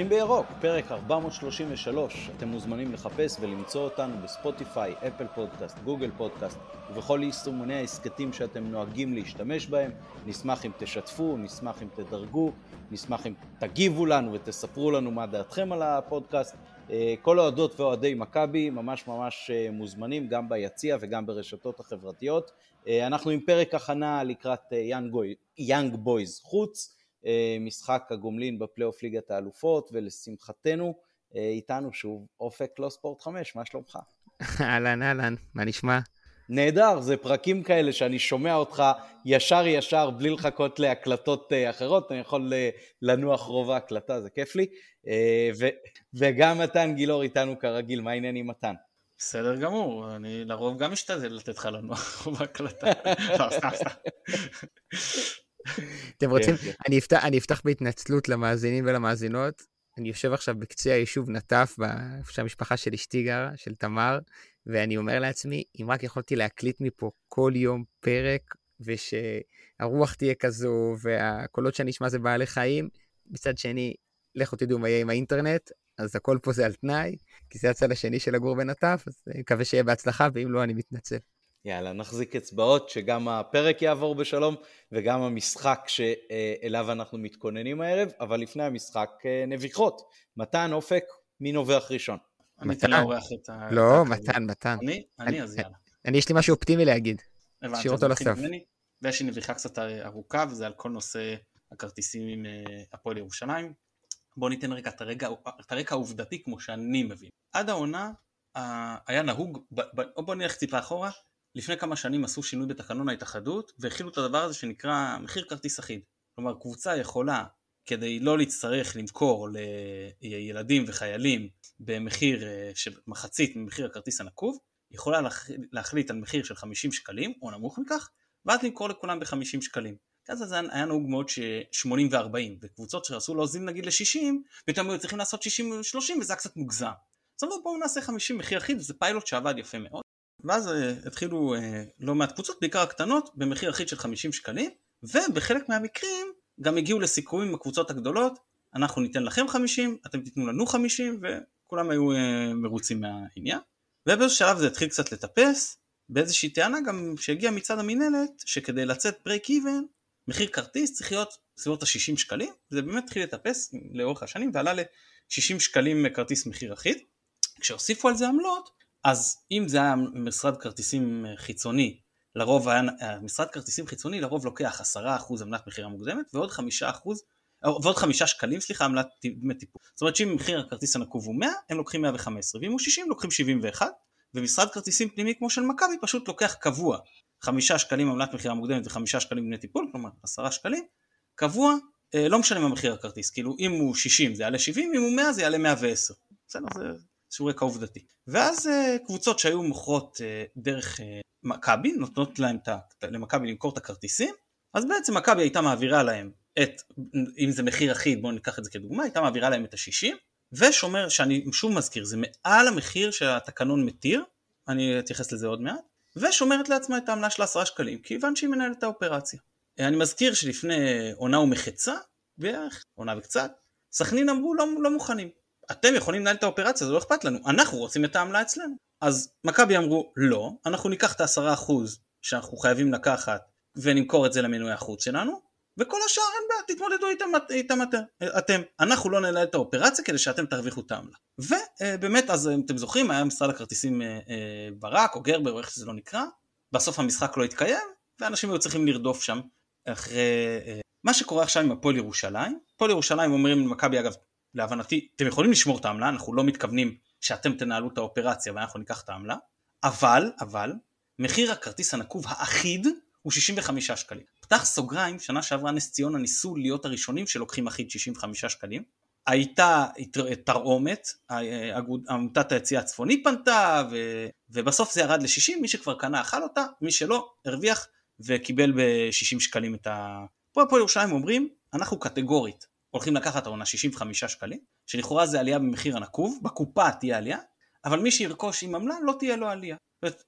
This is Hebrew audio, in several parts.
צופים בירוק, פרק 433. אתם מוזמנים לחפש ולמצוא אותנו בספוטיפיי, אפל פודקאסט, גוגל פודקאסט ובכל יישומוני ההסכתים שאתם נוהגים להשתמש בהם. נשמח אם תשתפו, נשמח אם תדרגו, נשמח אם תגיבו לנו ותספרו לנו מה דעתכם על הפודקאסט. אה, כל האוהדות ואוהדי מכבי ממש ממש אה, מוזמנים גם ביציע וגם ברשתות החברתיות. אה, אנחנו עם פרק הכנה לקראת יאנג בויז חוץ. אה, משחק הגומלין בפלייאוף ליגת האלופות, ולשמחתנו, אה, איתנו שוב אופק לוא ספורט 5, מה שלומך? אהלן, אהלן, מה נשמע? נהדר, זה פרקים כאלה שאני שומע אותך ישר ישר בלי לחכות להקלטות אה, אחרות, אני יכול לנוח רוב ההקלטה, זה כיף לי. ו- וגם מתן גילאור איתנו כרגיל, מה העניין עם מתן? בסדר גמור, אני לרוב גם משתדל לתת לך לנוח רוב ההקלטה. אתם רוצים, כן, כן. אני אפתח, אני אפתח בהתנצלות למאזינים ולמאזינות. אני יושב עכשיו בקצה היישוב נטף, איפה שהמשפחה של אשתי גרה, של תמר, ואני אומר לעצמי, אם רק יכולתי להקליט מפה כל יום פרק, ושהרוח תהיה כזו, והקולות שאני אשמע זה בעלי חיים, מצד שני, לכו תדעו מה יהיה עם האינטרנט, אז הכל פה זה על תנאי, כי זה הצד השני של לגור בנטף, אז אני מקווה שיהיה בהצלחה, ואם לא, אני מתנצל. יאללה, נחזיק אצבעות שגם הפרק יעבור בשלום וגם המשחק שאליו אנחנו מתכוננים הערב, אבל לפני המשחק אה, נביחות. מתן, אופק, מי נובח ראשון? אני אתן לאורח את ה... לא, מתן, מתן. אני? אני, אז יאללה. אני, יש לי משהו אופטימי להגיד. תשאיר אותו לסוף. ויש לי נביחה קצת ארוכה, וזה על כל נושא הכרטיסים עם אה, הפועל ירושלים. בואו ניתן רגע את הרקע העובדתי כמו שאני מבין. עד העונה היה נהוג, בואו נלך טיפה אחורה, לפני כמה שנים עשו שינוי בתקנון ההתאחדות והכילו את הדבר הזה שנקרא מחיר כרטיס אחיד. כלומר קבוצה יכולה כדי לא להצטרך למכור לילדים וחיילים במחיר אה, של מחצית ממחיר הכרטיס הנקוב, יכולה להחליט על מחיר של 50 שקלים או נמוך מכך ואז למכור לכולם ב-50 שקלים. אז זה היה נהוג מאוד ש-80 ו-40 וקבוצות שרצו להוזיל נגיד ל-60 פתאום היו צריכים לעשות 60 ו-30 וזה היה קצת מוגזם. אז אמרו בואו נעשה 50 מחיר אחיד וזה פיילוט שעבד יפה מאוד ואז אה, התחילו אה, לא מעט קבוצות, בעיקר הקטנות, במחיר אחיד של 50 שקלים, ובחלק מהמקרים גם הגיעו לסיכומים עם הקבוצות הגדולות, אנחנו ניתן לכם 50, אתם תיתנו לנו 50, וכולם היו אה, מרוצים מהעניין. ובאיזשהו שלב זה התחיל קצת לטפס, באיזושהי טענה גם שהגיעה מצד המינהלת, שכדי לצאת ברייק איבן, מחיר כרטיס צריך להיות בסביבות ה-60 שקלים, וזה באמת התחיל לטפס לאורך השנים, ועלה ל-60 שקלים כרטיס מחיר אחיד. כשהוסיפו על זה עמלות, אז אם זה היה משרד כרטיסים חיצוני, לרוב היה, משרד כרטיסים חיצוני לרוב לוקח 10% עמלת מכירה מוקדמת ועוד 5% ועוד 5 שקלים סליחה עמלת דמי טיפול. זאת אומרת שאם מחיר הכרטיס הנקוב הוא 100 הם לוקחים 115 ואם הוא 60 לוקחים 71 ומשרד כרטיסים פנימי כמו של מכבי פשוט לוקח קבוע 5 שקלים עמלת מכירה מוקדמת ו5 שקלים דמי טיפול כלומר 10 שקלים קבוע אה, לא משנה מה מחיר הכרטיס כאילו אם הוא 60 זה יעלה 70 אם הוא 100 זה יעלה 110 בסדר זה איזשהו רקע עובדתי. ואז אה, קבוצות שהיו מוכרות אה, דרך אה, מכבי, נותנות להם את, למכבי למכור את הכרטיסים, אז בעצם מכבי הייתה מעבירה להם את, אם זה מחיר אחיד, בואו ניקח את זה כדוגמה, הייתה מעבירה להם את ה-60, ושומר, שאני שוב מזכיר, זה מעל המחיר שהתקנון מתיר, אני אתייחס לזה עוד מעט, ושומרת לעצמה את העמלה של 10 שקלים, כיוון שהיא מנהלת את האופרציה. אני מזכיר שלפני עונה ומחצה, בערך, עונה וקצת, סכנין אמרו לא, לא מוכנים, אתם יכולים לנהל את האופרציה, זה לא אכפת לנו, אנחנו רוצים את העמלה אצלנו. אז מכבי אמרו, לא, אנחנו ניקח את העשרה אחוז שאנחנו חייבים לקחת ונמכור את זה למנועי החוץ שלנו, וכל השאר אין בעיה, תתמודדו איתם, איתם אתם, אתם. אנחנו לא ננהל את האופרציה כדי שאתם תרוויחו את העמלה. ובאמת, אז אתם זוכרים, היה משרד הכרטיסים אה, אה, ברק או גרבר או איך שזה לא נקרא, בסוף המשחק לא התקיים, ואנשים היו צריכים לרדוף שם אחרי... אה, מה שקורה עכשיו עם הפועל ירושלים, הפועל ירושלים אומרים למכבי אגב להבנתי, אתם יכולים לשמור את העמלה, אנחנו לא מתכוונים שאתם תנהלו את האופרציה ואנחנו ניקח את העמלה, אבל, אבל, מחיר הכרטיס הנקוב האחיד הוא 65 שקלים. פתח סוגריים, שנה שעברה נס ציונה ניסו להיות הראשונים שלוקחים אחיד 65 שקלים. הייתה תרעומת, עמותת היציאה הצפוני פנתה, ו... ובסוף זה ירד ל-60, מי שכבר קנה אכל אותה, מי שלא הרוויח וקיבל ב-60 שקלים את ה... פה הפועל ירושלים אומרים, אנחנו קטגורית הולכים לקחת העונה 65 שקלים, שלכאורה זה עלייה במחיר הנקוב, בקופה תהיה עלייה, אבל מי שירכוש עם עמלה לא תהיה לו עלייה.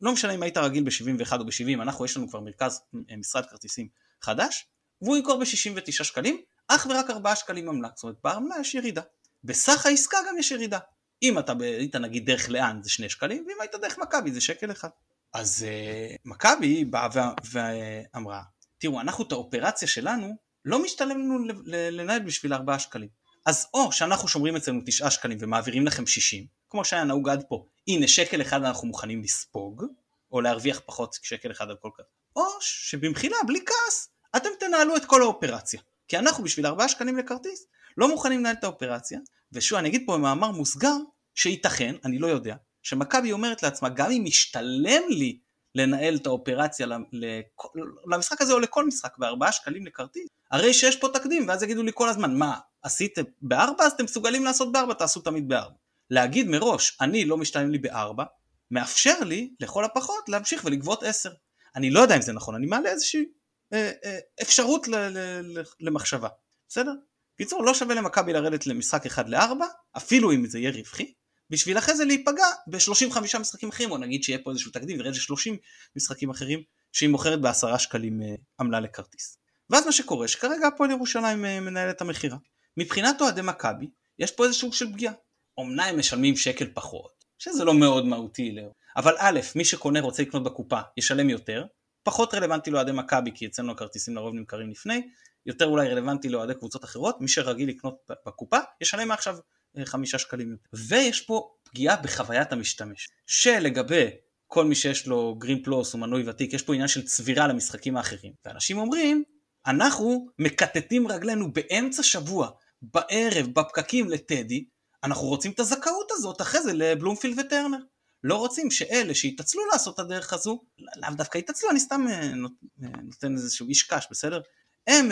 לא משנה אם היית רגיל ב-71 או ב-70, אנחנו יש לנו כבר מרכז אה, משרד כרטיסים חדש, והוא ימכור ב-69 שקלים, אך ורק 4 שקלים עמלה, זאת אומרת בעמלה יש ירידה. בסך העסקה גם יש ירידה. אם אתה היית נגיד דרך לאן זה שני שקלים, ואם היית דרך מכבי זה שקל אחד. אז uh, מכבי באה ואמרה, תראו, אנחנו את האופרציה שלנו, לא משתלם לנו לנהל בשביל 4 שקלים. אז או שאנחנו שומרים אצלנו 9 שקלים ומעבירים לכם 60, כמו שהיה נהוג עד פה, הנה שקל אחד אנחנו מוכנים לספוג, או להרוויח פחות שקל אחד על כל כך, או שבמחילה, בלי כעס, אתם תנהלו את כל האופרציה. כי אנחנו בשביל 4 שקלים לכרטיס לא מוכנים לנהל את האופרציה, ושוב אני אגיד פה במאמר מוסגר, שייתכן, אני לא יודע, שמכבי אומרת לעצמה, גם אם משתלם לי לנהל את האופרציה למשחק הזה או לכל משחק בארבעה שקלים לכרטיס, הרי שיש פה תקדים, ואז יגידו לי כל הזמן, מה, עשיתם בארבע אז אתם מסוגלים לעשות בארבע, תעשו תמיד בארבע. להגיד מראש, אני לא משתלם לי בארבע, מאפשר לי לכל הפחות להמשיך ולגבות עשר. אני לא יודע אם זה נכון, אני מעלה איזושהי אה, אה, אפשרות ל, ל, ל, למחשבה, בסדר? בקיצור, לא שווה למכבי לרדת למשחק אחד לארבע, אפילו אם זה יהיה רווחי, בשביל אחרי זה להיפגע ב-35 משחקים אחרים, או נגיד שיהיה פה איזשהו תקדים וירד ל-30 משחקים אחרים, שהיא מוכרת בעשרה שקלים אה, עמלה לכרטיס. ואז מה שקורה, שכרגע הפועל ירושלים אה, מנהל את המכירה. מבחינת אוהדי מכבי, יש פה איזה סוג של פגיעה. אמנם הם משלמים שקל פחות, שזה לא מאוד מהותי, אבל א', מי שקונה רוצה לקנות בקופה, ישלם יותר, פחות רלוונטי לאוהדי מכבי, כי אצלנו הכרטיסים לרוב נמכרים לפני, יותר אולי רלוונטי לאוהדי קבוצות אחרות, מי שרגיל לקנות בקופה, ישלם מעכשיו אה, חמישה שקלים יותר. ויש פה פגיעה בחוויית המשתמש, שלגבי כל מי שיש לו גרין פלוס או מנוי ותיק, יש פה עניין של צבירה למשחקים האחרים. ואנשים אומרים, אנחנו מקטטים רגלינו באמצע שבוע, בערב, בפקקים לטדי, אנחנו רוצים את הזכאות הזאת אחרי זה לבלומפילד וטרנר. לא רוצים שאלה שיתעצלו לעשות את הדרך הזו, לאו דווקא יתעצלו, אני סתם אה, אה, נותן איזשהו איש קש, בסדר? הם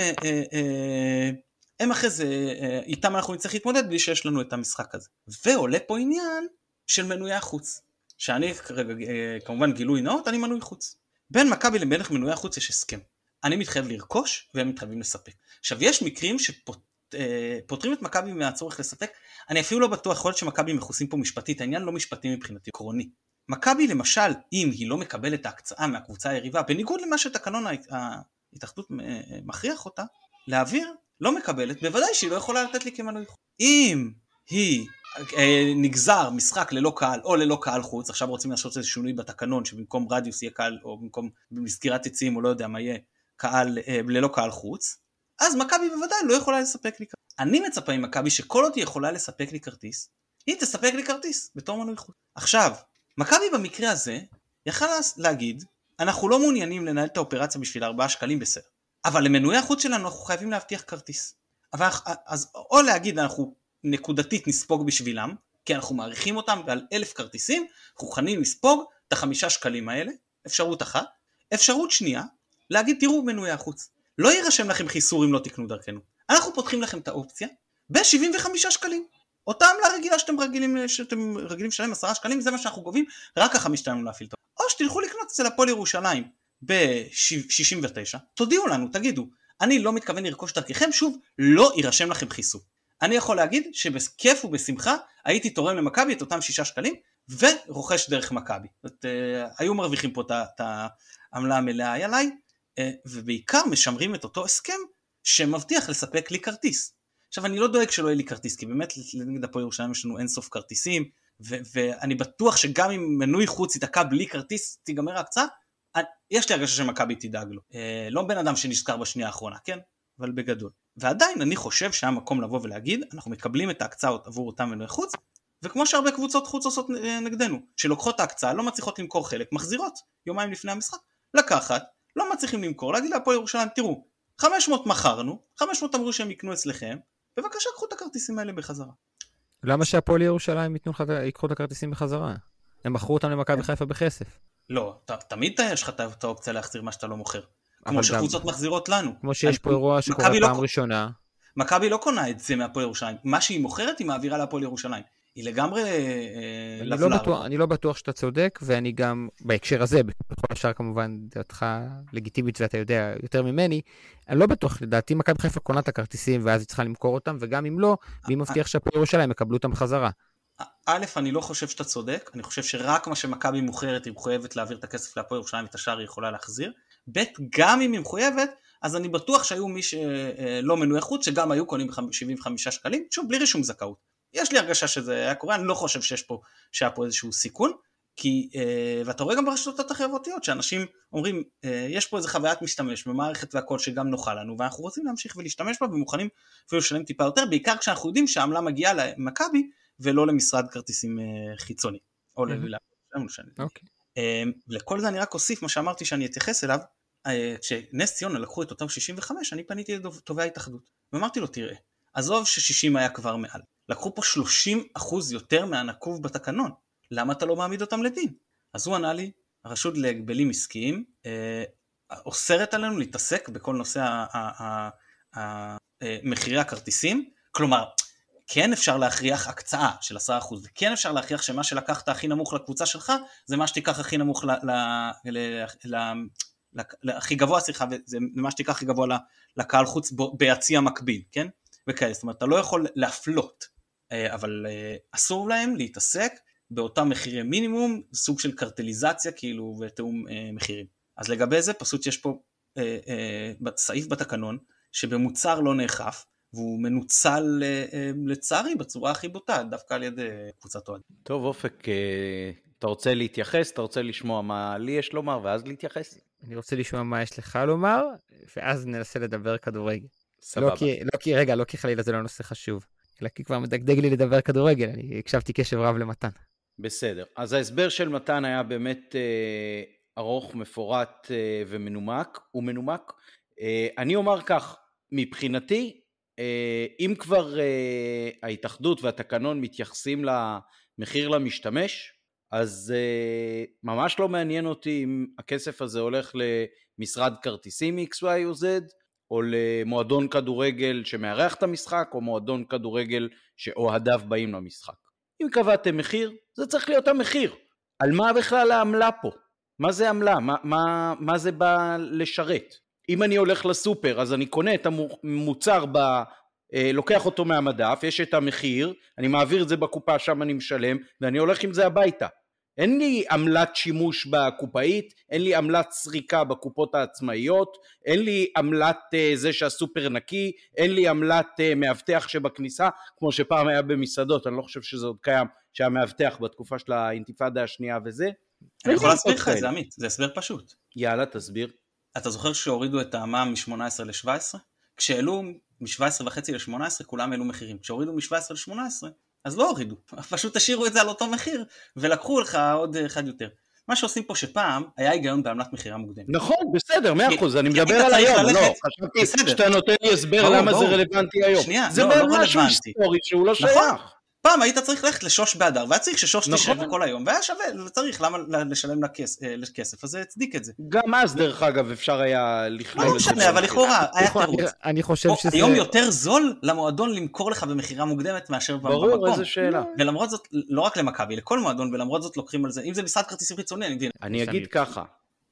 הם אחרי זה, אה, איתם אנחנו נצטרך להתמודד בלי שיש לנו את המשחק הזה. ועולה פה עניין של מנויי החוץ. שאני כרגע, אה, כמובן גילוי נאות, אני מנוי חוץ. בין מכבי לבין מנויי החוץ יש הסכם. אני מתחייב לרכוש והם מתחייבים לספק. עכשיו יש מקרים שפותרים אה, את מכבי מהצורך לספק, אני אפילו לא בטוח, יכול להיות שמכבי מכוסים פה משפטית, העניין לא משפטי מבחינתי, עקרוני. מכבי למשל, אם היא לא מקבלת ההקצאה מהקבוצה היריבה, בניגוד למה שתקנון ההתאחדות מכריח אותה, להעביר לא מקבלת, בוודאי שהיא לא יכולה לתת לי כמנוי חוץ. אם היא אה, נגזר משחק ללא קהל או ללא קהל חוץ, עכשיו רוצים לעשות איזה שינוי בתקנון שבמקום רדיוס יהיה קהל, או במקום סגירת יציאים או לא יודע מה יהיה, קהל אה, ללא קהל חוץ, אז מכבי בוודאי לא יכולה לספק לי כרטיס. אני מצפה ממכבי שכל עוד היא יכולה לספק לי כרטיס, היא תספק לי כרטיס בתור מנוי חוץ. עכשיו, מכבי במקרה הזה יכלה להגיד, אנחנו לא מעוניינים לנהל את האופרציה בשביל 4 שקלים בסדר. אבל למנועי החוץ שלנו אנחנו חייבים להבטיח כרטיס. אבל אז או להגיד אנחנו נקודתית נספוג בשבילם, כי אנחנו מעריכים אותם ועל אלף כרטיסים אנחנו מוכנים לספוג את החמישה שקלים האלה, אפשרות אחת. אפשרות שנייה, להגיד תראו מנועי החוץ, לא יירשם לכם חיסור אם לא תקנו דרכנו. אנחנו פותחים לכם את האופציה ב-75 שקלים. אותה עמלה רגילה שאתם רגילים, שאתם רגילים לשלם 10 שקלים, זה מה שאנחנו גובים, רק ככה משתלם להפעיל את או שתלכו לקנות אצל הפועל ירושלים ב-69, תודיעו לנו, תגידו, אני לא מתכוון לרכוש דרככם, שוב, לא יירשם לכם חיסור. אני יכול להגיד שבכיף ובשמחה הייתי תורם למכבי את אותם שישה שקלים ורוכש דרך מכבי. זאת אה, היו מרוויחים פה את העמלה המלאה עליי, ובעיקר משמרים את אותו הסכם שמבטיח לספק לי כרטיס. עכשיו אני לא דואג שלא יהיה לי כרטיס, כי באמת נגד הפועל ירושלים יש לנו אינסוף כרטיסים, ו- ואני בטוח שגם אם מנוי חוץ ייתקע בלי כרטיס, תיגמר ההקצאה, יש לי הרגשה שמכבי תדאג לו. אה, לא בן אדם שנזכר בשנייה האחרונה, כן? אבל בגדול. ועדיין אני חושב שהיה מקום לבוא ולהגיד, אנחנו מקבלים את ההקצאות עבור אותם מנועי חוץ, וכמו שהרבה קבוצות חוץ עושות אה, נגדנו, שלוקחות ההקצאה, לא מצליחות למכור חלק, מחזירות יומיים לפני המשחק. לקחת, לא מצליחים למכור, להגיד להפועל ירושלים, תראו, 500 מכרנו, 500 אמרו שהם יקנו אצלכם, בבקשה קחו את הכרטיסים האלה בחזרה. למה שהפועל ירושלים ייקחו את הכרטיסים בחזרה? הם מכרו אותם למכבי חיפה בכסף. לא, ת, תמיד יש לך את האופציה להחזיר מה שאתה לא מוכר. כמו שקבוצות מחזירות לנו. כמו שיש פה אירוע שקורה פעם לא, ראשונה. מכבי לא קונה את זה מהפועל ירושלים. מה שהיא מוכרת היא מעבירה להפועל ירושלים. היא לגמרי אה, אני, לא בטוח, אני לא בטוח שאתה צודק, ואני גם, בהקשר הזה, בכל השאר כמובן דעתך לגיטימית ואתה יודע יותר ממני, אני לא בטוח, לדעתי מכבי חיפה קונה את הכרטיסים ואז היא צריכה למכור אותם, וגם אם לא, מי מבטיח שהפועל ירושלים יקבלו אותם חזרה. א', אני לא חושב שאתה צודק, אני חושב שרק מה שמכבי מוכרת היא מחויבת להעביר את הכסף להפועל ירושלים ואת השאר היא יכולה להחזיר. ב', גם אם היא מחויבת, אז אני בטוח שהיו מי שלא מנועי חוץ, שגם היו קונים ב-75 שקלים, שוב, בלי רישום זכאות. יש לי הרגשה שזה היה קורה, אני לא חושב שיש פה, שהיה פה איזשהו סיכון, כי, אה, ואתה רואה גם ברשתות החברתיות שאנשים אומרים, אה, יש פה איזה חוויית משתמש במערכת והכל שגם נוחה לנו, ואנחנו רוצים להמשיך ולהשתמש בה ומוכנים אפילו לשלם טיפה יותר, בעיקר כשאנחנו יודעים שהעמלה מגיעה למכבי ולא למשרד כרטיסים אה, חיצוני, או ללילה. אוקיי. לכל זה אני רק אוסיף מה שאמרתי שאני אתייחס אליו, כשנס ציונה לקחו את אותם 65, אני פניתי לתובע ההתאחדות, ואמרתי לו, תראה, עזוב ש-60 היה כבר מעל, לקחו פה 30 אחוז יותר מהנקוב בתקנון, למה אתה לא מעמיד אותם לדין? אז הוא ענה לי, הרשות להגבלים עסקיים אה, אוסרת עלינו להתעסק בכל נושא אה, מחירי הכרטיסים, כלומר, כן אפשר להכריח הקצאה של 10% וכן אפשר להכריח שמה שלקחת הכי נמוך לקבוצה שלך זה מה שתיקח הכי נמוך ל, ל, ל, ל, ל, הכי גבוה, סליחה, זה מה שתיקח הכי גבוה לקהל חוץ ביציע מקביל, כן? וכאלה, זאת אומרת, אתה לא יכול להפלות, אבל אה, אסור להם להתעסק באותם מחירי מינימום, סוג של קרטליזציה כאילו ותיאום אה, מחירים. אז לגבי זה פשוט יש פה אה, אה, סעיף בתקנון שבמוצר לא נאכף והוא מנוצל אה, אה, לצערי בצורה הכי בוטה דווקא על ידי קבוצת אוהדים. טוב אופק, אה, אתה רוצה להתייחס? אתה רוצה לשמוע מה לי יש לומר ואז להתייחס? אני רוצה לשמוע מה יש לך לומר ואז ננסה לדבר כדורגל. סבבה. לא כי, לא כי, רגע, לא כי חלילה זה לא נושא חשוב, כי כבר מדגדג לי לדבר כדורגל, אני הקשבתי קשב רב למתן. בסדר. אז ההסבר של מתן היה באמת אה, ארוך, מפורט אה, ומנומק. הוא מנומק. אה, אני אומר כך, מבחינתי, אה, אם כבר אה, ההתאחדות והתקנון מתייחסים למחיר למשתמש, אז אה, ממש לא מעניין אותי אם הכסף הזה הולך למשרד כרטיסים XY או Z, או למועדון כדורגל שמארח את המשחק, או מועדון כדורגל שאוהדיו באים למשחק. אם קבעתם מחיר, זה צריך להיות המחיר. על מה בכלל העמלה פה? מה זה עמלה? מה, מה, מה זה בא לשרת? אם אני הולך לסופר אז אני קונה את המוצר, ב, אה, לוקח אותו מהמדף, יש את המחיר, אני מעביר את זה בקופה, שם אני משלם, ואני הולך עם זה הביתה. אין לי עמלת שימוש בקופאית, אין לי עמלת סריקה בקופות העצמאיות, אין לי עמלת uh, זה שהסופר נקי, אין לי עמלת uh, מאבטח שבכניסה, כמו שפעם היה במסעדות, אני לא חושב שזה עוד קיים, שהיה מאבטח בתקופה של האינתיפאדה השנייה וזה. אני יכול להסביר לך את זה עמית, זה הסבר פשוט. יאללה תסביר. אתה זוכר שהורידו את המע"מ מ-18 ל-17? כשהעלו מ-17.5 ל-18 כולם העלו מחירים, כשהורידו מ-17 ל-18 אז לא הורידו, פשוט השאירו את זה על אותו מחיר ולקחו לך עוד אחד יותר. מה שעושים פה שפעם היה היגיון בעמלת מכירה מוקדמת. נכון, בסדר, מאה אחוז, אני מדבר על היום, לא, חשבתי שאתה נותן לי הסבר למה זה רלוונטי היום. זה לא, לא משהו היסטורי שהוא לא נכון. שייך. פעם היית צריך ללכת לשוש באדר, והיה צריך ששוש נכון. תשב כל היום, והיה שווה, צריך, למה לשלם לכסף, אז זה הצדיק את זה. גם אז, דרך אגב, אפשר היה לכלול לא משנה, אבל לכאורה, היה תירוץ. אני חושב שזה... היום יותר זול למועדון למכור לך במכירה מוקדמת מאשר במקום. ברור, איזה שאלה. ולמרות זאת, לא רק למכבי, לכל מועדון, ולמרות זאת לוקחים על זה, אם זה משרד כרטיסים חיצוני, אני מבין. אני אגיד ככה,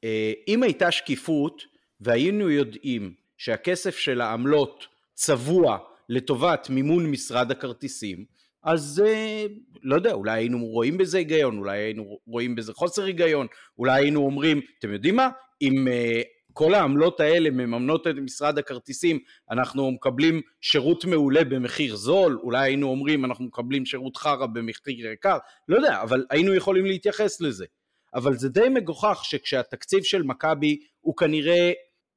אה, אם הייתה שקיפות, והיינו יודעים שהכסף של העמלות צבוע לטובת מימון משרד הכרטיסים, אז אה, לא יודע, אולי היינו רואים בזה היגיון, אולי היינו רואים בזה חוסר היגיון, אולי היינו אומרים, אתם יודעים מה, אם אה, כל העמלות האלה מממנות את משרד הכרטיסים, אנחנו מקבלים שירות מעולה במחיר זול, אולי היינו אומרים אנחנו מקבלים שירות חרא במחיר יקר, לא יודע, אבל היינו יכולים להתייחס לזה. אבל זה די מגוחך שכשהתקציב של מכבי הוא כנראה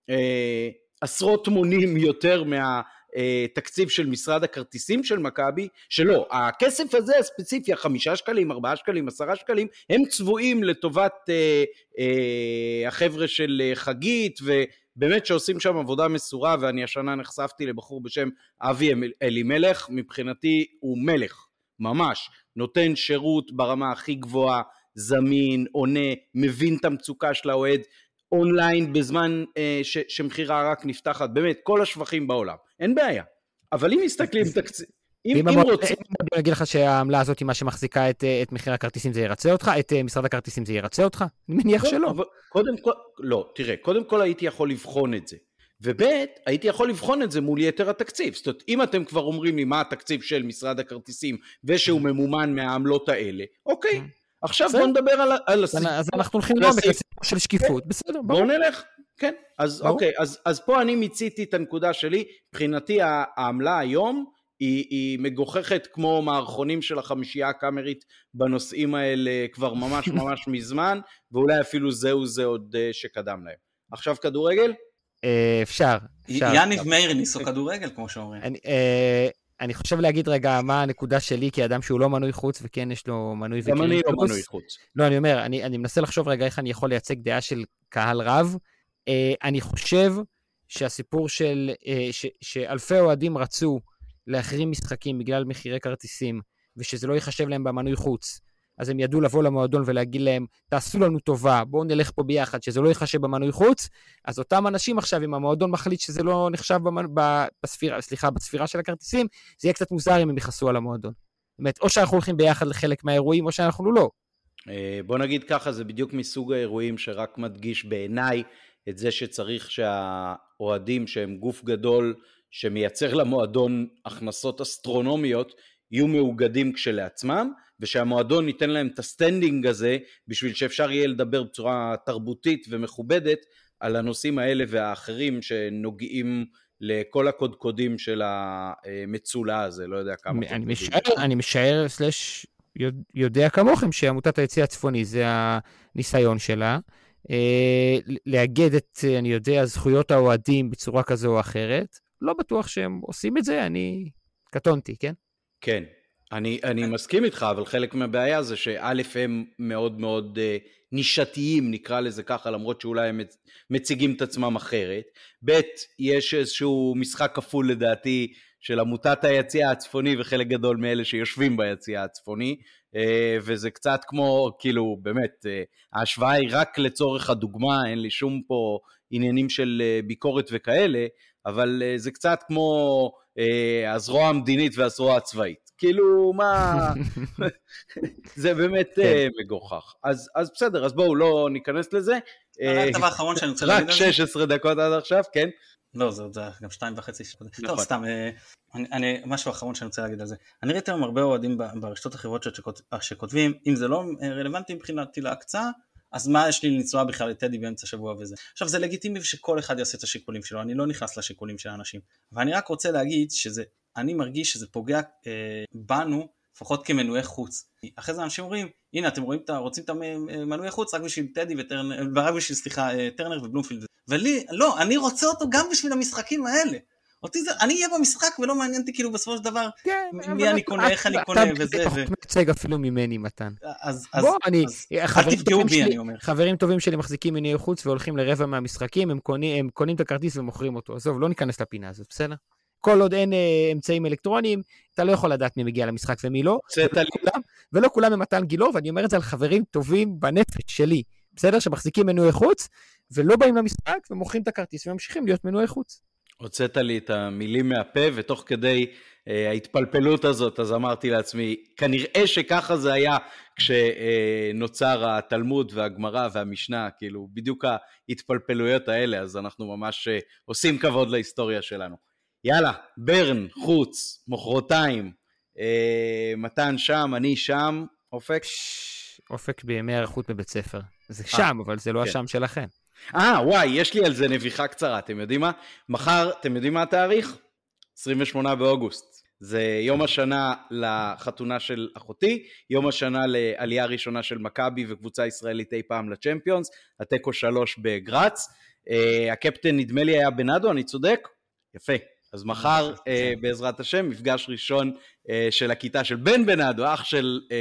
אה, עשרות מונים יותר מה... אה, תקציב של משרד הכרטיסים של מכבי, שלא, הכסף הזה הספציפי, החמישה שקלים, ארבעה שקלים, עשרה שקלים, הם צבועים לטובת אה, אה, החבר'ה של אה, חגית, ובאמת שעושים שם עבודה מסורה, ואני השנה נחשפתי לבחור בשם אבי אלימלך, מבחינתי הוא מלך, ממש, נותן שירות ברמה הכי גבוהה, זמין, עונה, מבין את המצוקה של האוהד, אונליין בזמן אה, ש, שמכירה רק נפתחת, באמת, כל השבחים בעולם, אין בעיה. אבל אם מסתכלים תקציב... אם, אם, אם רוצים... אם אני אגיד לך שהעמלה הזאת היא מה שמחזיקה את, אה, את מחיר הכרטיסים זה ירצה אותך? את אה, משרד הכרטיסים זה ירצה אותך? אני מניח שלא. אבל, קודם כל, לא, תראה, קודם כל הייתי יכול לבחון את זה. וב' הייתי יכול לבחון את זה מול יתר התקציב. זאת אומרת, אם אתם כבר אומרים לי מה התקציב של משרד הכרטיסים ושהוא ממומן מהעמלות האלה, אוקיי. עכשיו בוא נדבר על, על הסיפור. אז אנחנו הולכים גם לסיפור של שקיפות, בסדר, בואו נלך. כן, אז ברור. אוקיי, אז, אז פה אני מיציתי את הנקודה שלי, מבחינתי העמלה היום היא, היא מגוחכת כמו מערכונים של החמישייה הקאמרית בנושאים האלה כבר ממש ממש מזמן, ואולי אפילו זהו זה עוד אה, שקדם להם. עכשיו כדורגל? אה, אפשר, אפשר. יניב מאיר ניסו כדורגל, כמו שאומרים. אני, חושב להגיד רגע מה הנקודה שלי כאדם שהוא לא מנוי חוץ וכן יש לו מנוי וקריין גם אני לא מנוי חוץ. לא, אני אומר, אני, אני מנסה לחשוב רגע איך אני יכול לייצג דעה של קהל רב. אה, אני חושב שהסיפור של, אה, ש, שאלפי אוהדים רצו להחרים משחקים בגלל מחירי כרטיסים, ושזה לא ייחשב להם במנוי חוץ, אז הם ידעו לבוא למועדון ולהגיד להם, תעשו לנו טובה, בואו נלך פה ביחד, שזה לא ייחשב במנוי חוץ, אז אותם אנשים עכשיו, אם המועדון מחליט שזה לא נחשב במנ... בספירה, סליחה, בספירה של הכרטיסים, זה יהיה קצת מוזר אם הם יכעסו על המועדון. באמת, או שאנחנו הולכים ביחד לחלק מהאירועים, או שאנחנו לא. אה, בוא נגיד ככה, זה בדיוק מסוג האירועים שרק מדגיש בעיניי את זה שצריך שהאוהדים שהם גוף גדול שמייצר למועדון הכנסות אסטרונומיות יהיו מאוגדים כשלעצמם ושהמועדון ייתן להם את ה standing הזה בשביל שאפשר יהיה לדבר בצורה תרבותית ומכובדת על הנושאים האלה והאחרים שנוגעים לכל הקודקודים של המצולע הזה, לא יודע כמה אני משער, אני משער, סלש יודע כמוכם שעמותת היציא הצפוני זה הניסיון שלה. אה, לאגד את, אני יודע, זכויות האוהדים בצורה כזו או אחרת. לא בטוח שהם עושים את זה, אני קטונתי, כן? כן, אני, אני מסכים איתך, אבל חלק מהבעיה זה שא' הם מאוד מאוד uh, נישתיים, נקרא לזה ככה, למרות שאולי הם מציגים את עצמם אחרת. ב', יש איזשהו משחק כפול לדעתי של עמותת היציע הצפוני וחלק גדול מאלה שיושבים ביציע הצפוני, uh, וזה קצת כמו, כאילו, באמת, uh, ההשוואה היא רק לצורך הדוגמה, אין לי שום פה עניינים של uh, ביקורת וכאלה, אבל uh, זה קצת כמו uh, הזרוע המדינית והזרוע הצבאית. כאילו, מה... זה באמת uh, מגוחך. אז, אז בסדר, אז בואו לא ניכנס לזה. רק דבר אחרון שאני רוצה להגיד על זה. רק 16 דקות עד עכשיו, כן? לא, זה גם שתיים וחצי שעות. טוב, נכון. סתם, אני, אני, משהו אחרון שאני רוצה להגיד על זה. אני ראיתי היום הרבה אוהדים ברשתות החברות שכותבים, אם זה לא רלוונטי מבחינתי להקצאה, אז מה יש לי לנסוע בכלל לטדי באמצע השבוע וזה. עכשיו זה לגיטימי שכל אחד יעשה את השיקולים שלו, אני לא נכנס לשיקולים של האנשים. ואני רק רוצה להגיד שזה, אני מרגיש שזה פוגע אה, בנו, לפחות כמנועי חוץ. אחרי זה אנשים אומרים, הנה אתם רואים, רוצים את המנועי חוץ רק בשביל טדי וטרנר, רק בשביל סליחה אה, טרנר ובלומפילד. ולי, לא, אני רוצה אותו גם בשביל המשחקים האלה. אותי זה, אני אהיה במשחק ולא מעניין אותי כאילו בסופו של דבר כן, מי אני קונה, איך אני קונה וזה. אתה מייצג אפילו ממני מתן. אז בוא, אני, אל תפגעו בי אני אומר. חברים טובים שלי מחזיקים מנועי חוץ והולכים לרבע מהמשחקים, הם קונים את הכרטיס ומוכרים אותו. עזוב, לא ניכנס לפינה הזאת, בסדר? כל עוד אין אה, אמצעים אלקטרוניים, אתה לא יכול לדעת מי מגיע למשחק ומי לא. ולא כולם, ולא כולם הם מתן גילו, ואני אומר את זה על חברים טובים בנפש שלי, בסדר? שמחזיקים מנועי חוץ, ולא באים למשחק ומוכרים את הכרטיס וממשיכים להיות מנועי חוץ. הוצאת לי את המילים מהפה, ותוך כדי אה, ההתפלפלות הזאת, אז אמרתי לעצמי, כנראה שככה זה היה כשנוצר אה, התלמוד והגמרא והמשנה, כאילו, בדיוק ההתפלפלויות האלה, אז אנחנו ממש אה, עושים כבוד להיסטוריה שלנו. יאללה, ברן, חוץ, מחרתיים, אה, מתן שם, אני שם, אופק? אופק בימי היערכות בבית ספר. זה אה, שם, אבל זה לא כן. השם שלכם. אה, וואי, יש לי על זה נביחה קצרה, אתם יודעים מה? מחר, אתם יודעים מה התאריך? 28 באוגוסט. זה יום השנה לחתונה של אחותי, יום השנה לעלייה ראשונה של מכבי וקבוצה ישראלית אי פעם לצ'מפיונס, התיקו שלוש בגראץ. Uh, הקפטן נדמה לי היה בנאדו, אני צודק? יפה. אז מחר, uh, בעזרת השם, מפגש ראשון uh, של הכיתה של בן בנאדו, אח של uh,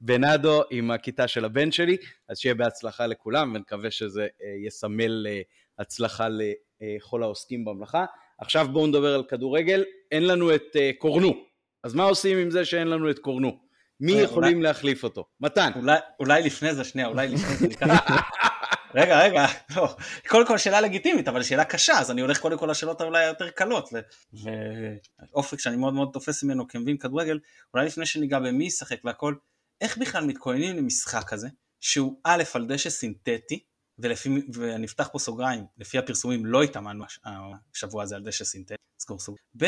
בנאדו עם הכיתה של הבן שלי, אז שיהיה בהצלחה לכולם, ונקווה שזה uh, יסמל uh, הצלחה לכל העוסקים במלאכה. עכשיו בואו נדבר על כדורגל, אין לנו את uh, קורנו, אז מה עושים עם זה שאין לנו את קורנו? מי יכולים להחליף אותו? מתן. אולי, אולי לפני זה, שנייה, אולי לפני זה, רגע, רגע, לא. קודם כל שאלה לגיטימית, אבל שאלה קשה, אז אני הולך קודם כל לשאלות אולי היותר קלות. ואופק שאני מאוד מאוד תופס ממנו כמבין כדורגל, אולי לפני שניגע במי ישחק והכל, איך בכלל מתכוננים למשחק הזה, שהוא א' על דשא סינתטי, ולפי, ואני אפתח פה סוגריים, לפי הפרסומים לא התאמנו השבוע הזה על דשא סינתטי, סגור סוגריים. ב',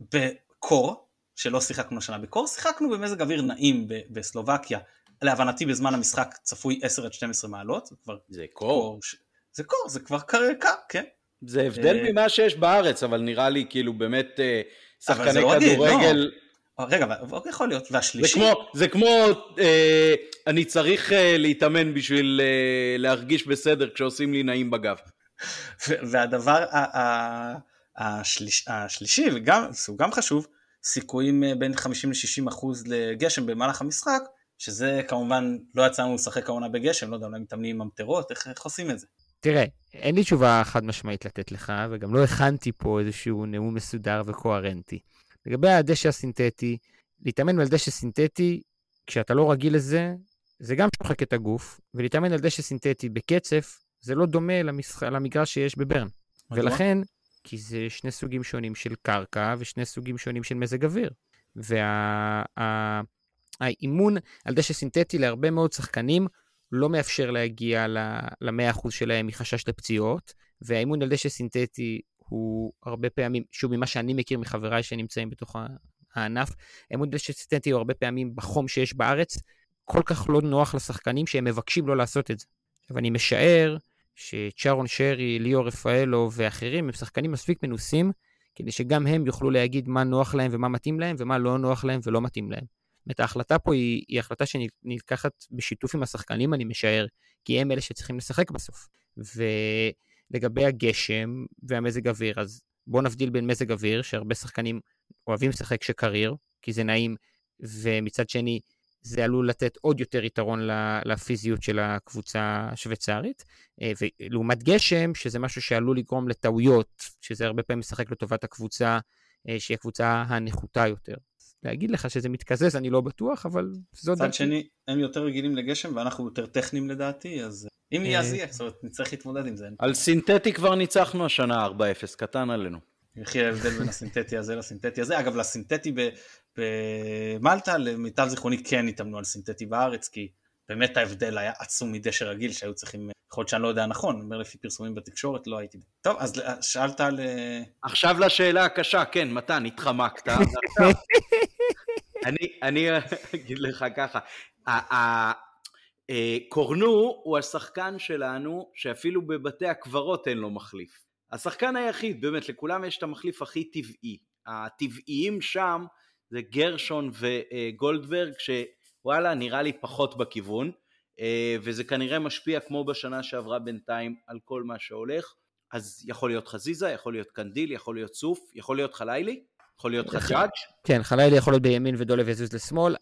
בקור, שלא שיחקנו השנה בקור, שיחקנו במזג אוויר נעים בסלובקיה, להבנתי בזמן המשחק צפוי 10 עד 12 מעלות, זה כבר... זה קור. זה קור, זה כבר קר, כן. זה הבדל אה, ממה שיש בארץ, אבל נראה לי כאילו באמת אה, שחקני כדורגל... לא. רגע, יכול להיות, והשלישי... זה כמו, זה כמו אה, אני צריך אה, להתאמן בשביל אה, להרגיש בסדר כשעושים לי נעים בגב. והדבר השליש, השלישי, וגם, הוא גם חשוב, סיכויים אה, בין 50 ל-60 אחוז לגשם במהלך המשחק, שזה כמובן לא יצא לנו לשחק העונה בגשם, לא יודע, אולי מתאמנים עם ממטרות, איך, איך עושים את זה? תראה, אין לי תשובה חד משמעית לתת לך, וגם לא הכנתי פה איזשהו נאום מסודר וקוהרנטי. לגבי הדשא הסינתטי, להתאמן על דשא סינתטי, כשאתה לא רגיל לזה, זה גם שוחק את הגוף, ולהתאמן על דשא סינתטי בקצף, זה לא דומה למשח... למגרש שיש בברן. ולכן, כי זה שני סוגים שונים של קרקע ושני סוגים שונים של מזג אוויר. והאימון וה... על דשא סינתטי להרבה מאוד שחקנים לא מאפשר להגיע ל-100% שלהם מחשש לפציעות, והאימון על דשא סינתטי הוא הרבה פעמים, שוב, ממה שאני מכיר מחבריי שנמצאים בתוך הענף, האימון על דשא סינתטי הוא הרבה פעמים בחום שיש בארץ, כל כך לא נוח לשחקנים שהם מבקשים לא לעשות את זה. עכשיו, אני משער שצ'ארון שרי, ליאור רפאלו ואחרים הם שחקנים מספיק מנוסים, כדי שגם הם יוכלו להגיד מה נוח להם ומה מתאים להם ומה לא נוח להם ולא מתאים להם. זאת ההחלטה פה היא, היא החלטה שנלקחת בשיתוף עם השחקנים, אני משער, כי הם אלה שצריכים לשחק בסוף. ולגבי הגשם והמזג אוויר, אז בואו נבדיל בין מזג אוויר, שהרבה שחקנים אוהבים לשחק כשקריר, כי זה נעים, ומצד שני, זה עלול לתת עוד יותר יתרון לפיזיות של הקבוצה השוויצרית. אה, ולעומת גשם, שזה משהו שעלול לגרום לטעויות, שזה הרבה פעמים משחק לטובת הקבוצה, אה, שהיא הקבוצה הנחותה יותר. להגיד לך שזה מתקזז, אני לא בטוח, אבל זאת דעתי. מצד שני, הם יותר רגילים לגשם ואנחנו יותר טכניים לדעתי, אז אם יהיה אז יהיה, זאת אומרת, נצטרך להתמודד עם זה. על סינתטי כבר ניצחנו השנה 4-0, קטן עלינו. יחי ההבדל בין הסינתטי הזה לסינתטי הזה. אגב, לסינתטי במלטה, למיטב זיכרוני כן התאמנו על סינתטי בארץ, כי באמת ההבדל היה עצום מדשא רגיל שהיו צריכים, יכול להיות שאני לא יודע נכון, אומר לפי פרסומים בתקשורת, לא הייתי. טוב, אז שאלת על... אה, עכשיו לשאלה הקשה, כן, מתן, התחמקת. אני, אני אגיד לך ככה, אה, קורנו הוא השחקן שלנו שאפילו בבתי הקברות אין לו מחליף. השחקן היחיד, באמת, לכולם יש את המחליף הכי טבעי. הטבעיים שם זה גרשון וגולדברג, שוואלה, נראה לי פחות בכיוון, אה, וזה כנראה משפיע כמו בשנה שעברה בינתיים על כל מה שהולך. אז יכול להיות חזיזה, יכול להיות קנדיל, יכול להיות סוף, יכול להיות חלילי, יכול להיות חג'אג'. כן, חלילי יכול להיות בימין ודולב יזוז לשמאל.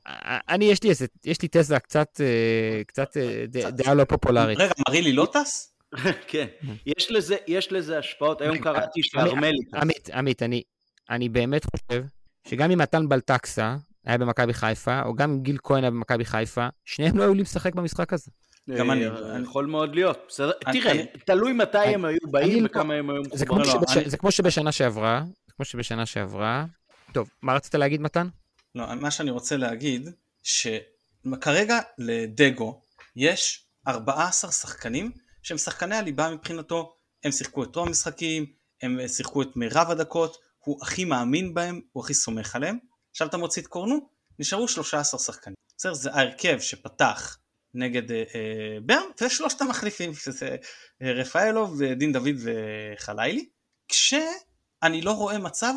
אני, יש לי איזה, יש לי תזה קצת, אה, קצת אה, דעה לא פופולרית. רגע, מרילי לא טס? כן, יש לזה, יש לזה השפעות, היום קראתי שארמלי. עמית, עמית, אני, אני באמת חושב שגם אם מתן בלטקסה היה במכבי חיפה, או גם אם גיל כהן היה במכבי חיפה, שניהם לא היו לי לשחק במשחק הזה. גם אני. יכול מאוד להיות. תראה, תלוי מתי הם היו באים וכמה הם היו מחוברים. זה כמו שבשנה שעברה, כמו שבשנה שעברה. טוב, מה רצית להגיד מתן? לא, מה שאני רוצה להגיד, שכרגע לדגו יש 14 שחקנים שהם שחקני הליבה מבחינתו, הם שיחקו את רוב המשחקים, הם שיחקו את מירב הדקות, הוא הכי מאמין בהם, הוא הכי סומך עליהם. עכשיו אתה מוציא את קורנו, נשארו 13 שחקנים. בסדר, זה ההרכב שפתח נגד אה, אה, ברן, ושלושת המחליפים, שזה אה, רפאלוב, דין דוד וחלילי, כשאני לא רואה מצב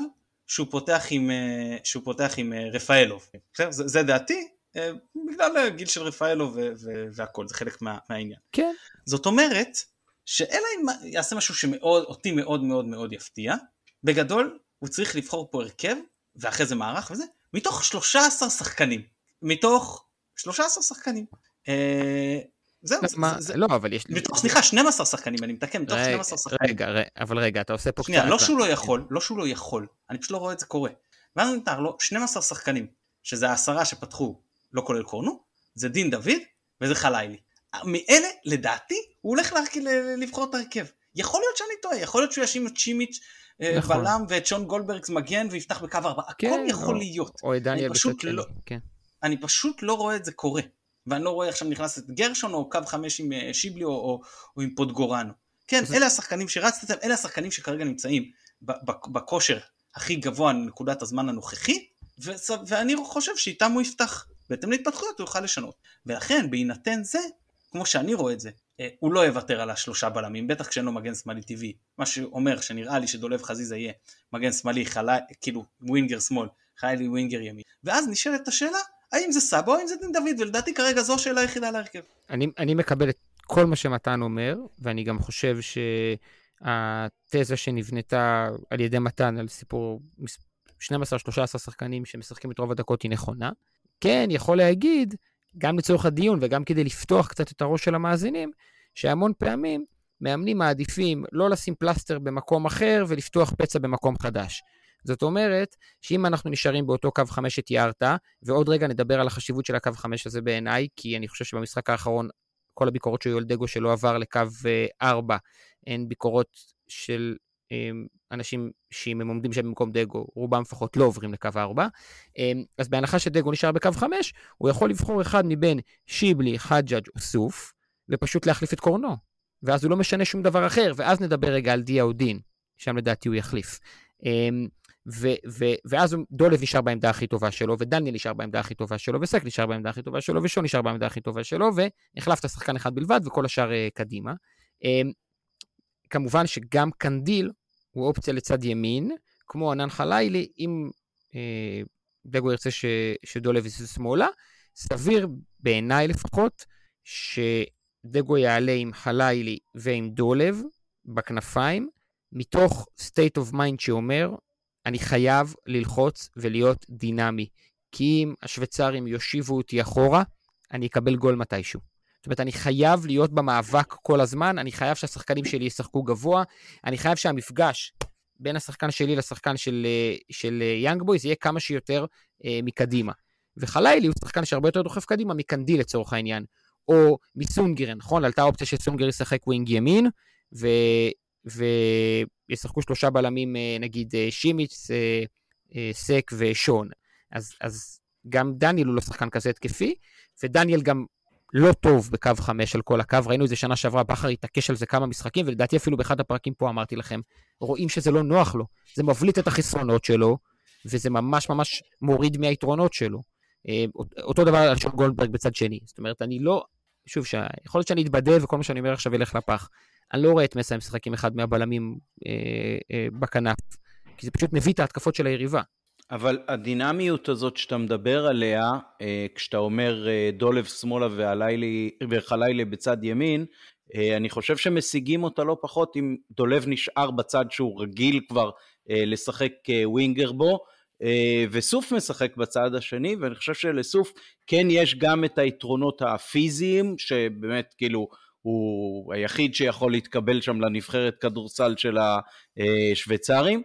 שהוא פותח עם, אה, שהוא פותח עם אה, רפאלוב. בסדר, זה, זה דעתי, אה, בגלל הגיל של רפאלוב והכל, זה חלק מה, מהעניין. כן. זאת אומרת, שאלא אם יעשה משהו שאותי מאוד מאוד מאוד יפתיע, בגדול הוא צריך לבחור פה הרכב, ואחרי זה מערך וזה, מתוך 13 שחקנים. מתוך 13 שחקנים. אה, זהו, זה, לא, אבל יש... מתוך, סליחה, 12 שחקנים, אני מתקן, מתוך 12 שחקנים. רגע, רגע, אבל רגע, אתה עושה פה שנייה, לא שהוא לא יכול, לא שהוא לא יכול, אני פשוט לא רואה את זה קורה. ואז נתאר לו 12 שחקנים, שזה העשרה שפתחו, לא כולל קורנו, זה דין דוד וזה חלילי. מאלה, לדעתי, הוא הולך לבחור את ההרכב. יכול להיות שאני טועה, יכול להיות שהוא ישים את צ'ימיץ' אה, נכון. בלם ואת שון גולדברגס מגן ויפתח בקו ארבע, כן, הכל יכול או, להיות. או את דניאל בצד לא, כן. אני פשוט לא רואה את זה קורה. ואני לא רואה עכשיו נכנס את גרשון או קו חמש עם אה, שיבלי או, או, או עם פוטגורנו. כן, אלה השחקנים שרצתם, אלה השחקנים שכרגע נמצאים בכושר הכי גבוה לנקודת הזמן הנוכחי, ו- ואני חושב שאיתם הוא יפתח. בהתאם להתפתחויות הוא יוכל לשנות. ולכן, בהינתן זה, כמו שאני רואה את זה, אה, הוא לא יוותר על השלושה בלמים, בטח כשאין לו מגן שמאלי טבעי, מה שאומר שנראה לי שדולב חזיזה יהיה מגן שמאלי, חלה, כאילו ווינגר שמאל, חיילי ווינגר ימין, ואז נשאלת השאלה, האם זה סבא או האם זה דין דוד, ולדעתי כרגע זו השאלה היחידה להרכב. אני, אני מקבל את כל מה שמתן אומר, ואני גם חושב שהתזה שנבנתה על ידי מתן על סיפור 12-13 שחקנים שמשחקים את רוב הדקות היא נכונה. כן, יכול להגיד, גם לצורך הדיון וגם כדי לפתוח קצת את הראש של המאזינים, שהמון פעמים מאמנים מעדיפים לא לשים פלסטר במקום אחר ולפתוח פצע במקום חדש. זאת אומרת, שאם אנחנו נשארים באותו קו 5 שתיארת, ועוד רגע נדבר על החשיבות של הקו 5 הזה בעיניי, כי אני חושב שבמשחק האחרון, כל הביקורות של יואל דגו שלא עבר לקו 4, אה, הן ביקורות של אנשים שאם הם עומדים שם במקום דגו, רובם לפחות לא עוברים לקו 4. אמ, אז בהנחה שדגו נשאר בקו 5, הוא יכול לבחור אחד מבין שיבלי, חג'אג' או סוף, ופשוט להחליף את קורנו. ואז הוא לא משנה שום דבר אחר, ואז נדבר רגע על דיה או דין, שם לדעתי הוא יחליף. אמ, ו- ו- ואז דולב נשאר בעמדה הכי טובה שלו, ודניאל נשאר בעמדה הכי טובה שלו, וסק נשאר בעמדה הכי טובה שלו, ושון נשאר בעמדה הכי טובה שלו, והחלפת שחקן אחד בלבד, וכל השאר uh, קדימה. Um, כמובן שגם קנדיל הוא אופציה לצד ימין, כמו ענן חלילי, אם uh, דגו ירצה ש- שדולב יעשה שמאלה, סביר בעיניי לפחות, שדגו יעלה עם חלילי ועם דולב בכנפיים, מתוך state of mind שאומר, אני חייב ללחוץ ולהיות דינמי. כי אם השוויצרים יושיבו אותי אחורה, אני אקבל גול מתישהו. זאת אומרת, אני חייב להיות במאבק כל הזמן, אני חייב שהשחקנים שלי ישחקו גבוה, אני חייב שהמפגש בין השחקן שלי לשחקן של, של יאנג בויז יהיה כמה שיותר אה, מקדימה. וחלילי הוא שחקן שהרבה יותר דוחף קדימה מקנדה לצורך העניין, או מסונדגרן, נכון? עלתה אופציה שסונדגרן ישחק wing ימין, ו... וישחקו שלושה בלמים, אה, נגיד אה, שימיץ', אה, סק ושון. אז, אז גם דניאל הוא לא שחקן כזה התקפי, ודניאל גם לא טוב בקו חמש על כל הקו, ראינו את זה שנה שעברה, בכר התעקש על זה כמה משחקים, ולדעתי אפילו באחד הפרקים פה אמרתי לכם, רואים שזה לא נוח לו, זה מבליט את החסרונות שלו, וזה ממש ממש מוריד מהיתרונות שלו. אותו דבר על שון גולדברג בצד שני, זאת אומרת, אני לא, שוב, יכול להיות שאני אתבדה וכל מה שאני אומר עכשיו ילך לפח. אני לא רואה את מסה משחק אחד מהבלמים אה, אה, בכנף, כי זה פשוט מביא את ההתקפות של היריבה. אבל הדינמיות הזאת שאתה מדבר עליה, אה, כשאתה אומר אה, דולב שמאלה וחלילי בצד ימין, אה, אני חושב שמשיגים אותה לא פחות אם דולב נשאר בצד שהוא רגיל כבר לשחק ווינגר בו, וסוף משחק בצד השני, ואני חושב שלסוף כן יש גם את היתרונות הפיזיים, שבאמת כאילו הוא היחיד שיכול להתקבל שם לנבחרת כדורסל של השוויצרים.